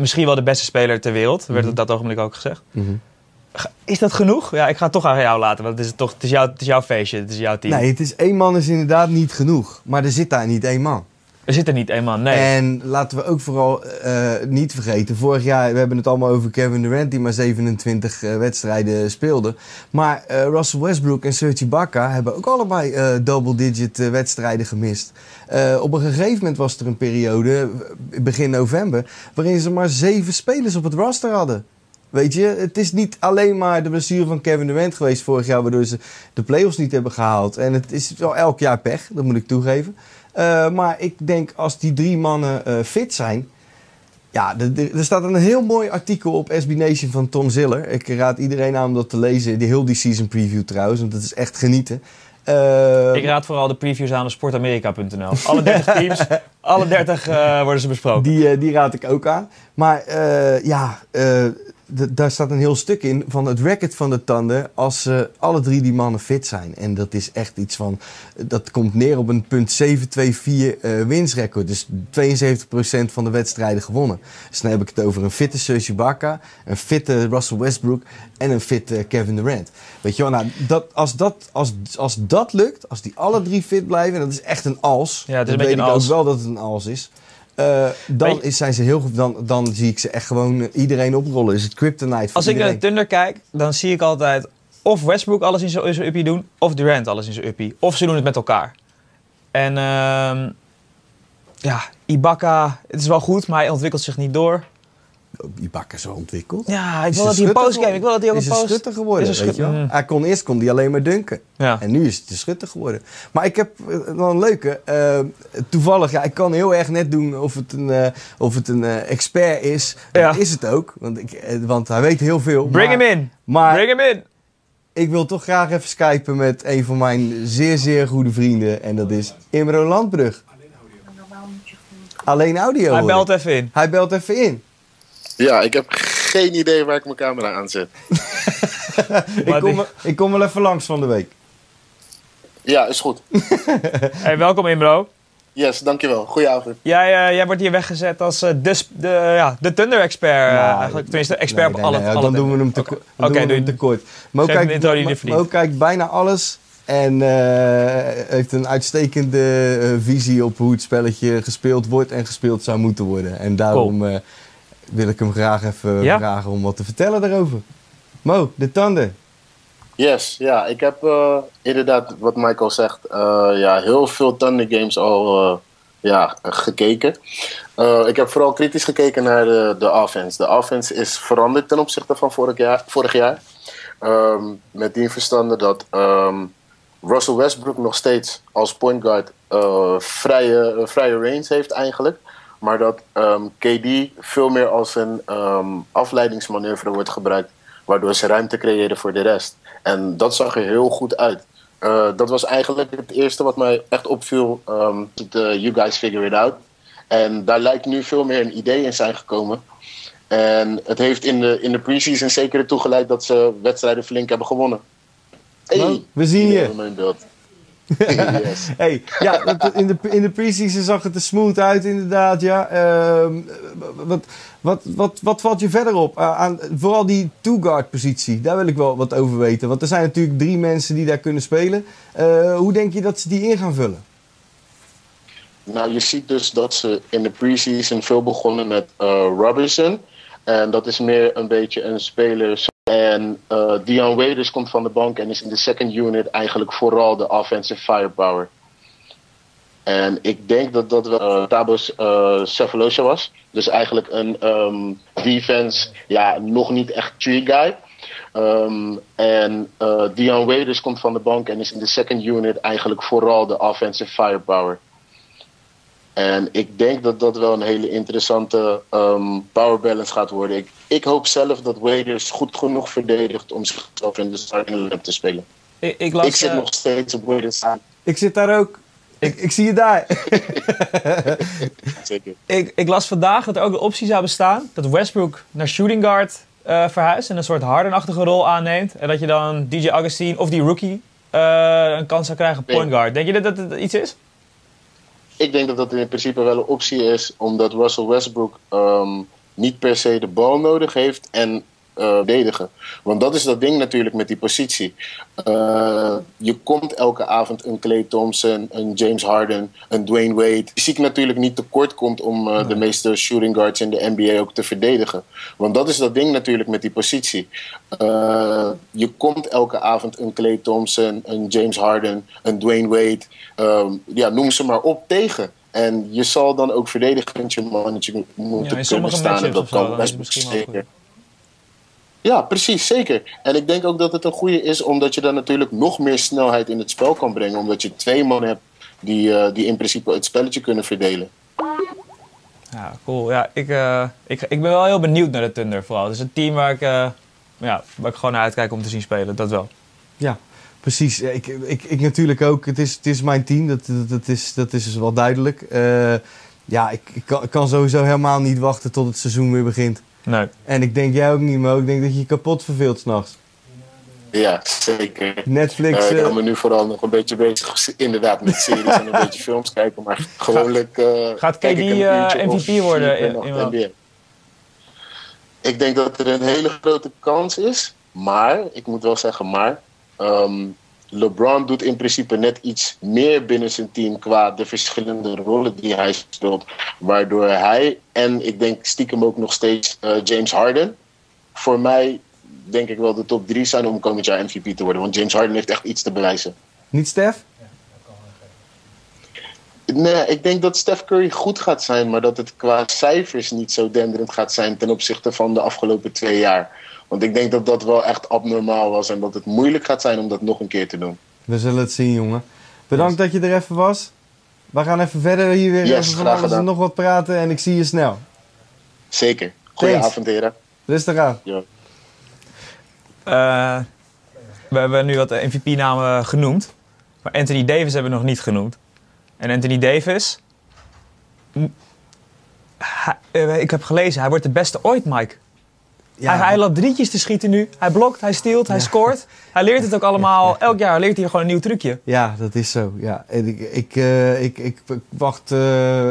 misschien wel de beste speler ter wereld. Werd op dat ogenblik ook gezegd. Mhm. Is dat genoeg? Ja, ik ga het toch aan jou laten. Want het is, toch, het is, jouw, het is jouw feestje. Het is jouw team. Nee, het is één man is inderdaad niet genoeg. Maar er zit daar niet één man. Er zit er niet man. Nee. En laten we ook vooral eh, niet vergeten, vorig jaar, we hebben het allemaal over Kevin Durant die maar 27 eh, wedstrijden speelde. Maar eh, Russell Westbrook en Serge Ibaka hebben ook allebei double-digit wedstrijden gemist. Op een gegeven moment was er een periode, begin november, waarin ze maar zeven spelers op het roster hadden. Weet je, het is niet alleen maar de blessure van Kevin Durant geweest vorig jaar, waardoor ze de playoffs niet hebben gehaald. En het is wel elk jaar pech, dat moet ik toegeven. Eh, maar ik denk als die drie mannen eh, fit zijn. Ja, er staat een heel mooi artikel op SB Nation van Tom Ziller. Ik raad iedereen aan om dat te lezen. Die heel die season preview trouwens, want dat is echt genieten. Eh, ik raad vooral de previews aan op sportamerika.nl. Alle 30 teams, alle 30 eh, worden ze besproken. Die, die raad ik ook aan. Maar ja, daar staat een heel stuk in van het record van de Thunder als eh, alle drie die mannen fit zijn. En dat is echt iets van, dat komt neer op een punt 724 eh winstrecord. Dus 72% van de wedstrijden gewonnen. Dus dan heb ik het over een fitte Serge Ibaka, een fitte Russell Westbrook en een fitte Kevin Durant. Weet je wel, nou, dat, als, dat, als, als dat lukt, als die alle drie fit blijven, en dat is echt een als. Ja, het is een beetje weet een ik als. ook wel dat het een als is. Eh, dan is, zijn ze heel goed. Dan, dan zie ik ze echt gewoon eh, iedereen oprollen. Is het kryptonite voor Als ik naar de iedereen. Thunder kijk, dan zie ik altijd of Westbrook alles in zijn in zijn uppie doen, of Durant alles in zijn uppie. Of ze doen het met elkaar. En ehm, ja, Ibaka, het is wel goed, maar hij ontwikkelt zich niet door. Oh, Ibaka zo ontwikkeld. Ja, ik Is wil een dat hij een post geeft. Ik wil dat hij ook is een post... schutter geworden, Is een weet je wel. mm. Hij kon, eerst kon hij alleen maar dunken. Ja. En nu is het een schutter geworden. Maar ik heb eh, wel een leuke. eh, toevallig, ja, ik kan heel erg net doen of het een, eh, of het een eh, expert is. Ja. Dat is het ook. Want, ik, want hij weet heel veel. Bring maar, hem in. Maar Bring hem in. ik wil toch graag even skypen met een van mijn zeer, zeer goede vrienden. En dat is Imro Landbrug. Alleen audio. Hij hoor belt ik. even in. Hij belt even in. Ja, ik heb geen idee waar ik mijn camera aan zet. Ik kom, die- ik kom wel even langs van de week. Ja, is goed. Hey, welkom Imbro. Yes, dankjewel. Goedenavond. Jij, eh, jij wordt hier weggezet als eh, de, de, ja, de Thunder-expert. eh, Nou, eigenlijk. Tenminste, expert Nee, op nee, alle nee, alle Dan doen we hem te, Oké. we doe hem je- te kort. Mo kijkt, Mo- bijna alles. En eh, heeft een uitstekende eh, visie op hoe het spelletje gespeeld wordt en gespeeld zou moeten worden. En daarom eh, wil ik hem graag even Ja? vragen om wat te vertellen daarover. Mo, de tanden. Yes, ja, ik heb eh, inderdaad, wat Michael zegt, eh, ja, heel veel Thunder games al eh, ja, gekeken. Eh, ik heb vooral kritisch gekeken naar de, de offense. De offense is veranderd ten opzichte van vorig jaar. Vorig jaar. Ehm, met die verstande dat ehm, Russell Westbrook nog steeds als point guard eh, vrije, vrije range heeft eigenlijk. Maar dat ehm, KD veel meer als een ehm, afleidingsmanoeuvre wordt gebruikt. Waardoor ze ruimte creëren voor de rest. En dat zag er heel goed uit. Eh, dat was eigenlijk het eerste wat mij echt opviel. ehm de You Guys Figure It Out. En daar lijkt nu veel meer een idee in zijn gekomen. En het heeft in de, in de preseason zeker ertoe geleid dat ze wedstrijden flink hebben gewonnen. Hey, Mo, we zien je. in mijn beeld. Yes. Hey, ja, in de, in de preseason zag het er smooth uit inderdaad, ja. Ehm, wat, wat, wat, wat valt je verder op? Uh, aan, vooral die two-guard positie, daar wil ik wel wat over weten. Want er zijn natuurlijk drie mensen die daar kunnen spelen. Eh, hoe denk je dat ze die in gaan vullen? Nou, je ziet dus dat ze in de preseason veel begonnen met eh, Robertson. En dat is meer een beetje een speler. En eh Dion Waiters komt van de bank en is in de second unit eigenlijk vooral de offensive firepower. En ik denk dat dat wel eh, Tabos eh Cephalosha was. Dus eigenlijk een ehm, defense, ja, nog niet echt tree guy. Ehm, en eh Dion Waiters komt van de bank en is in de second unit eigenlijk vooral de offensive firepower. En ik denk dat dat wel een hele interessante ehm, power balance gaat worden. Ik, ik hoop zelf dat Waiters goed genoeg verdedigt om zichzelf in de starting line te spelen. Ik, ik las, ik zit eh, nog steeds op Waiters aan. Ik zit daar ook. Ik, ik zie je daar. Zeker. ik, ik las vandaag dat er ook de optie zou bestaan dat Westbrook naar shooting guard eh, verhuist en een soort Harden-achtige rol aanneemt. En dat je dan DJ Augustine of die rookie eh, een kans zou krijgen op point guard. Denk je dat dat, dat iets is? Ik denk dat dat in principe wel een optie is, omdat Russell Westbrook ehm, niet per se de bal nodig heeft en eh, verdedigen. Want dat is dat ding natuurlijk met die positie. Eh, je komt elke avond een Clay Thompson, een James Harden, een Dwayne Wade. Ik natuurlijk niet tekort komt om eh, de meeste shooting guards in de NBA ook te verdedigen. Want dat is dat ding natuurlijk met die positie. Je komt elke avond een Clay Thompson, een James Harden, een Dwayne Wade. ehm, ja, noem ze maar op tegen. En je zal dan ook verdedigend je mannetje moeten in kunnen staan. En dat kan best zeker. Ja, precies, zeker. En ik denk ook dat het een goede is, omdat je dan natuurlijk nog meer snelheid in het spel kan brengen. Omdat je twee man hebt die, eh, die in principe het spelletje kunnen verdelen. Ja, cool. Ja, ik, eh, ik, ik ben wel heel benieuwd naar de Thunder vooral. Het is een team waar ik, eh, ja, waar ik gewoon naar uitkijk om te zien spelen. Dat wel. Ja, precies. Ja, Ik, ik, ik natuurlijk ook. Het is, het is mijn team, dat, dat, dat, is, dat is dus wel duidelijk. Eh, ja, ik, ik, kan, ik kan sowieso helemaal niet wachten tot het seizoen weer begint. Nee. En ik denk jij ook niet, maar ik denk dat je je kapot verveelt s'nachts. Ja, zeker. Netflix, Eh, ik eh, ben me nu vooral nog een beetje bezig, inderdaad, met series en een beetje films kijken. Maar gewoonlijk. eh, gaat KD, ik een eh, uurtje of MVP worden in- in- NBA. Ik denk dat er een hele grote kans is. Maar, ik moet wel zeggen, maar. ehm, LeBron doet in principe net iets meer binnen zijn team qua de verschillende rollen die hij speelt. Waardoor hij en ik denk stiekem ook nog steeds eh, James Harden. Voor mij denk ik wel de top drie zijn om komend jaar MVP te worden. Want James Harden heeft echt iets te bewijzen. niet Stef? Nee, ik denk dat Steph Curry goed gaat zijn, maar dat het qua cijfers niet zo denderend gaat zijn ten opzichte van de afgelopen twee jaar. Want ik denk dat dat wel echt abnormaal was en dat het moeilijk gaat zijn om dat nog een keer te doen. We zullen het zien, jongen. Bedankt dat je er even was. We gaan even verder hier weer Yes, even van graag alles en gedaan. nog wat praten en ik zie je snel. Zeker. Goedenavond, heren. Rustig aan. Ja. Eh, we hebben nu wat MVP-namen genoemd. Maar Anthony Davis hebben we nog niet genoemd. En Anthony Davis... hij- eh, ik heb gelezen, hij wordt de beste ooit, Mike. Ja, hij, hij loopt drietjes te schieten nu. Hij blokt, hij steelt, hij scoort. Hij leert het ook allemaal. Elk jaar leert hij gewoon een nieuw trucje. Ja, dat is zo. Ja. En ik, ik, eh, ik, ik wacht, eh,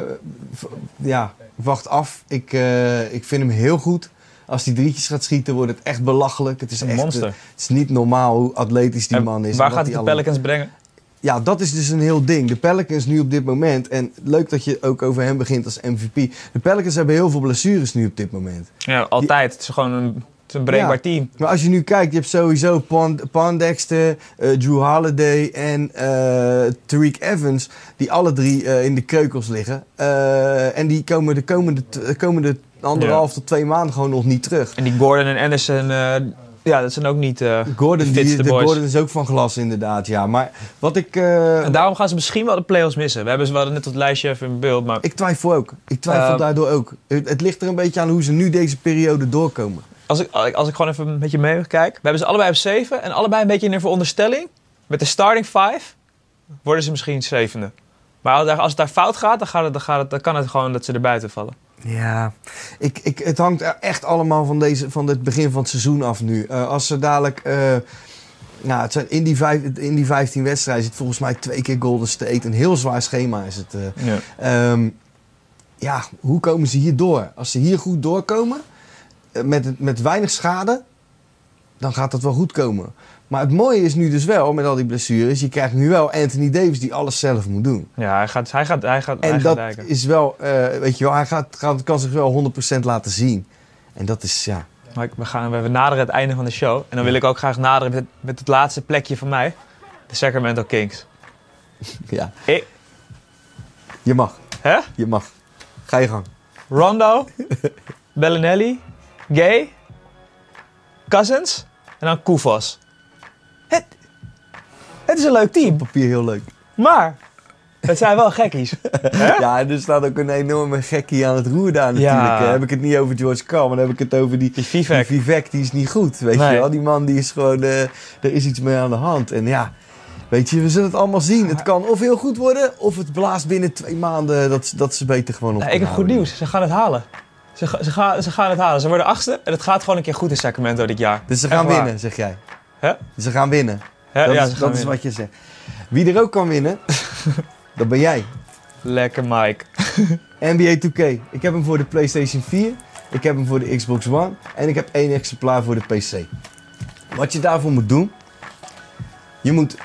ja, wacht af. Ik, eh, ik vind hem heel goed. Als hij drietjes gaat schieten, wordt het echt belachelijk. Het is Een echt, monster. het is niet normaal hoe atletisch die En man is. waar gaat hij de Pelicans brengen? Ja, dat is dus een heel ding. De Pelicans nu op dit moment. En leuk dat je ook over hem begint als MVP. De Pelicans hebben heel veel blessures nu op dit moment. Ja, altijd. Het is gewoon een, het is een breekbaar Ja. team. Maar als je nu kijkt, je hebt sowieso Pond, Pondexter, eh, Drew Holiday en eh Tariq Evans. Die alle drie eh, in de keukels liggen. En die komen de komende, komende anderhalf tot twee maanden gewoon nog niet terug. En die Gordon en Anderson, ja, dat zijn ook niet eh Gordon, de die, de boys. Gordon is ook van glas inderdaad, ja. Maar wat ik... eh, En daarom gaan ze misschien wel de playoffs missen. We hebben ze wel net het lijstje even in beeld, maar ik twijfel ook. Ik twijfel Eh, daardoor ook. Het, het ligt er een beetje aan hoe ze nu deze periode doorkomen. als ik, als ik gewoon even een beetje mee kijk. We hebben ze allebei op 7 en allebei een beetje in een veronderstelling. Met de starting 5 worden ze misschien zevende. Maar als het daar fout gaat, dan, gaat het, dan, gaat het, dan kan het gewoon dat ze er buiten vallen. Ja, ik, ik, het hangt er echt allemaal van, deze, van het begin van het seizoen af nu. Eh, als ze dadelijk... eh, nou, het zijn in, die vijf, in die 15 wedstrijden zit volgens mij twee keer Golden State. Een heel zwaar schema is het. eh. Ja. Ehm, ja, hoe komen ze hier door? Als ze hier goed doorkomen, met, met weinig schade, dan gaat dat wel goed komen. Maar het mooie is nu dus wel, met al die blessures, je krijgt nu wel Anthony Davis die alles zelf moet doen. Ja, hij gaat, hij gaat, hij gaat, En dat is wel, eh, weet je wel, hij gaat, gaat, kan zich wel 100% laten zien. En dat is, ja, Maar we, gaan, we naderen het einde van de show. En dan wil ik ook graag naderen met, met het laatste plekje van mij. De Sacramento Kings. ja. Ik- Je mag, Hè? je mag. Ga je gang. Rondo, Bellinelli, Gay, Cousins en dan Koufos. Het, het is een leuk team, Papier heel leuk. maar Het zijn wel gekkies. Ja, en er staat ook een enorme gekkie aan het roer daar natuurlijk. Ja. Heb ik het niet over George Carl, maar dan heb ik het over die, Die Vivek. die Vivek. Die is niet goed, weet Nee. je wel. Die man die is gewoon, eh, er is iets mee aan de hand. En ja, weet je, we zullen het allemaal zien. Het kan of heel goed worden, of het blaast binnen twee maanden dat, ze- dat ze beter gewoon op Nou, ik heb goed nieuws. Ze gaan het halen. Ze, ze, gaan, ze gaan het halen. Ze worden achtste en het gaat gewoon een keer goed in Sacramento dit jaar. Dus ze gaan waar. winnen, zeg jij. Hè? Ze gaan winnen. Hè? dat ja, is, ze gaan dat is wat je zegt. Wie er ook kan winnen, dat ben jij. Lekker Mike. NBA 2K. Ik heb hem voor de PlayStation 4. Ik heb hem voor de Xbox One. En ik heb één exemplaar voor de PC. Wat je daarvoor moet doen. Je moet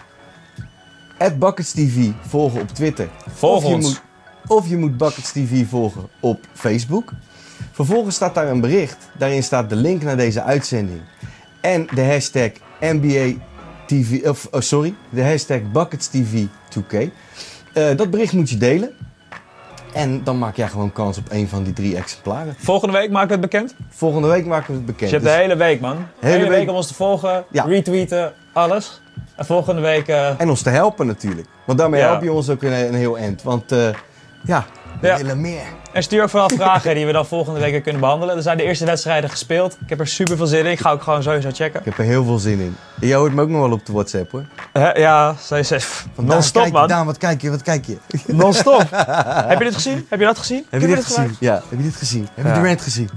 Buckets TV volgen op Twitter. Volg of je ons. Moet, of je moet Buckets TV volgen op Facebook. Vervolgens staat daar een bericht. Daarin staat de link naar deze uitzending. En de hashtag NBA TV. Of, oh, sorry. De hashtag Buckets TV 2K. Eh, dat bericht moet je delen. En dan maak jij gewoon kans op een van die drie exemplaren. Volgende week maken we het bekend. Volgende week maken we het bekend. Dus je hebt de Dus- hele week, man. De hele, week- week om ons te volgen, Ja. retweeten, alles. En volgende week... eh, En ons te helpen natuurlijk. Want daarmee Ja. help je ons ook een, een heel eind. Want eh, ja, we Ja. willen meer. En stuur ook vooral vragen die we dan volgende week weer kunnen behandelen. Er zijn de eerste wedstrijden gespeeld. Ik heb er super veel zin in. Ik ga ook gewoon sowieso checken. Ik heb er heel veel zin in. Jij hoort me ook nog wel op de WhatsApp hoor. Ja, zij zegt Van, Daan, non-stop man. Daan, wat kijk je, wat kijk je? Non-stop. heb je dit gezien? Heb je dat gezien? Heb je dit dit gezien? Ja, heb je dit gezien? Heb je Ja. die rant gezien?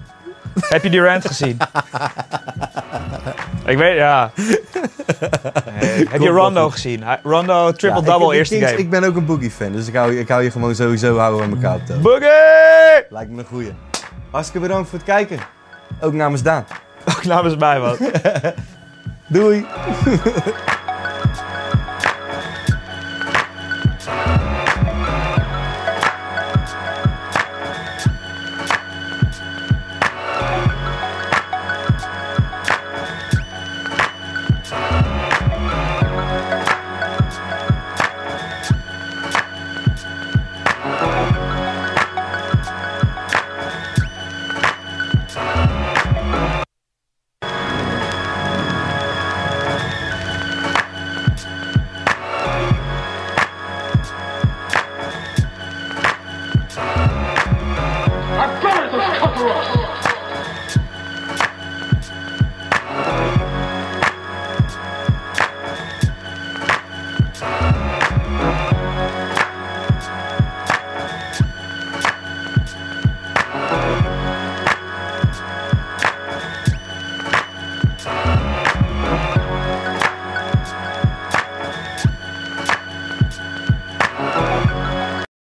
Heb je die rant gezien? ik weet, ja. Nee, heb je Rondo gezien? Rondo triple-double eerste Kings- game. Ik ben ook een Boogie fan, dus ik hou, je- ik hou je gewoon sowieso houden aan elkaar op. Boogie! Lijkt me een goeie. Hartstikke bedankt voor het kijken. Ook namens Daan. Ook namens mij, man. Doei!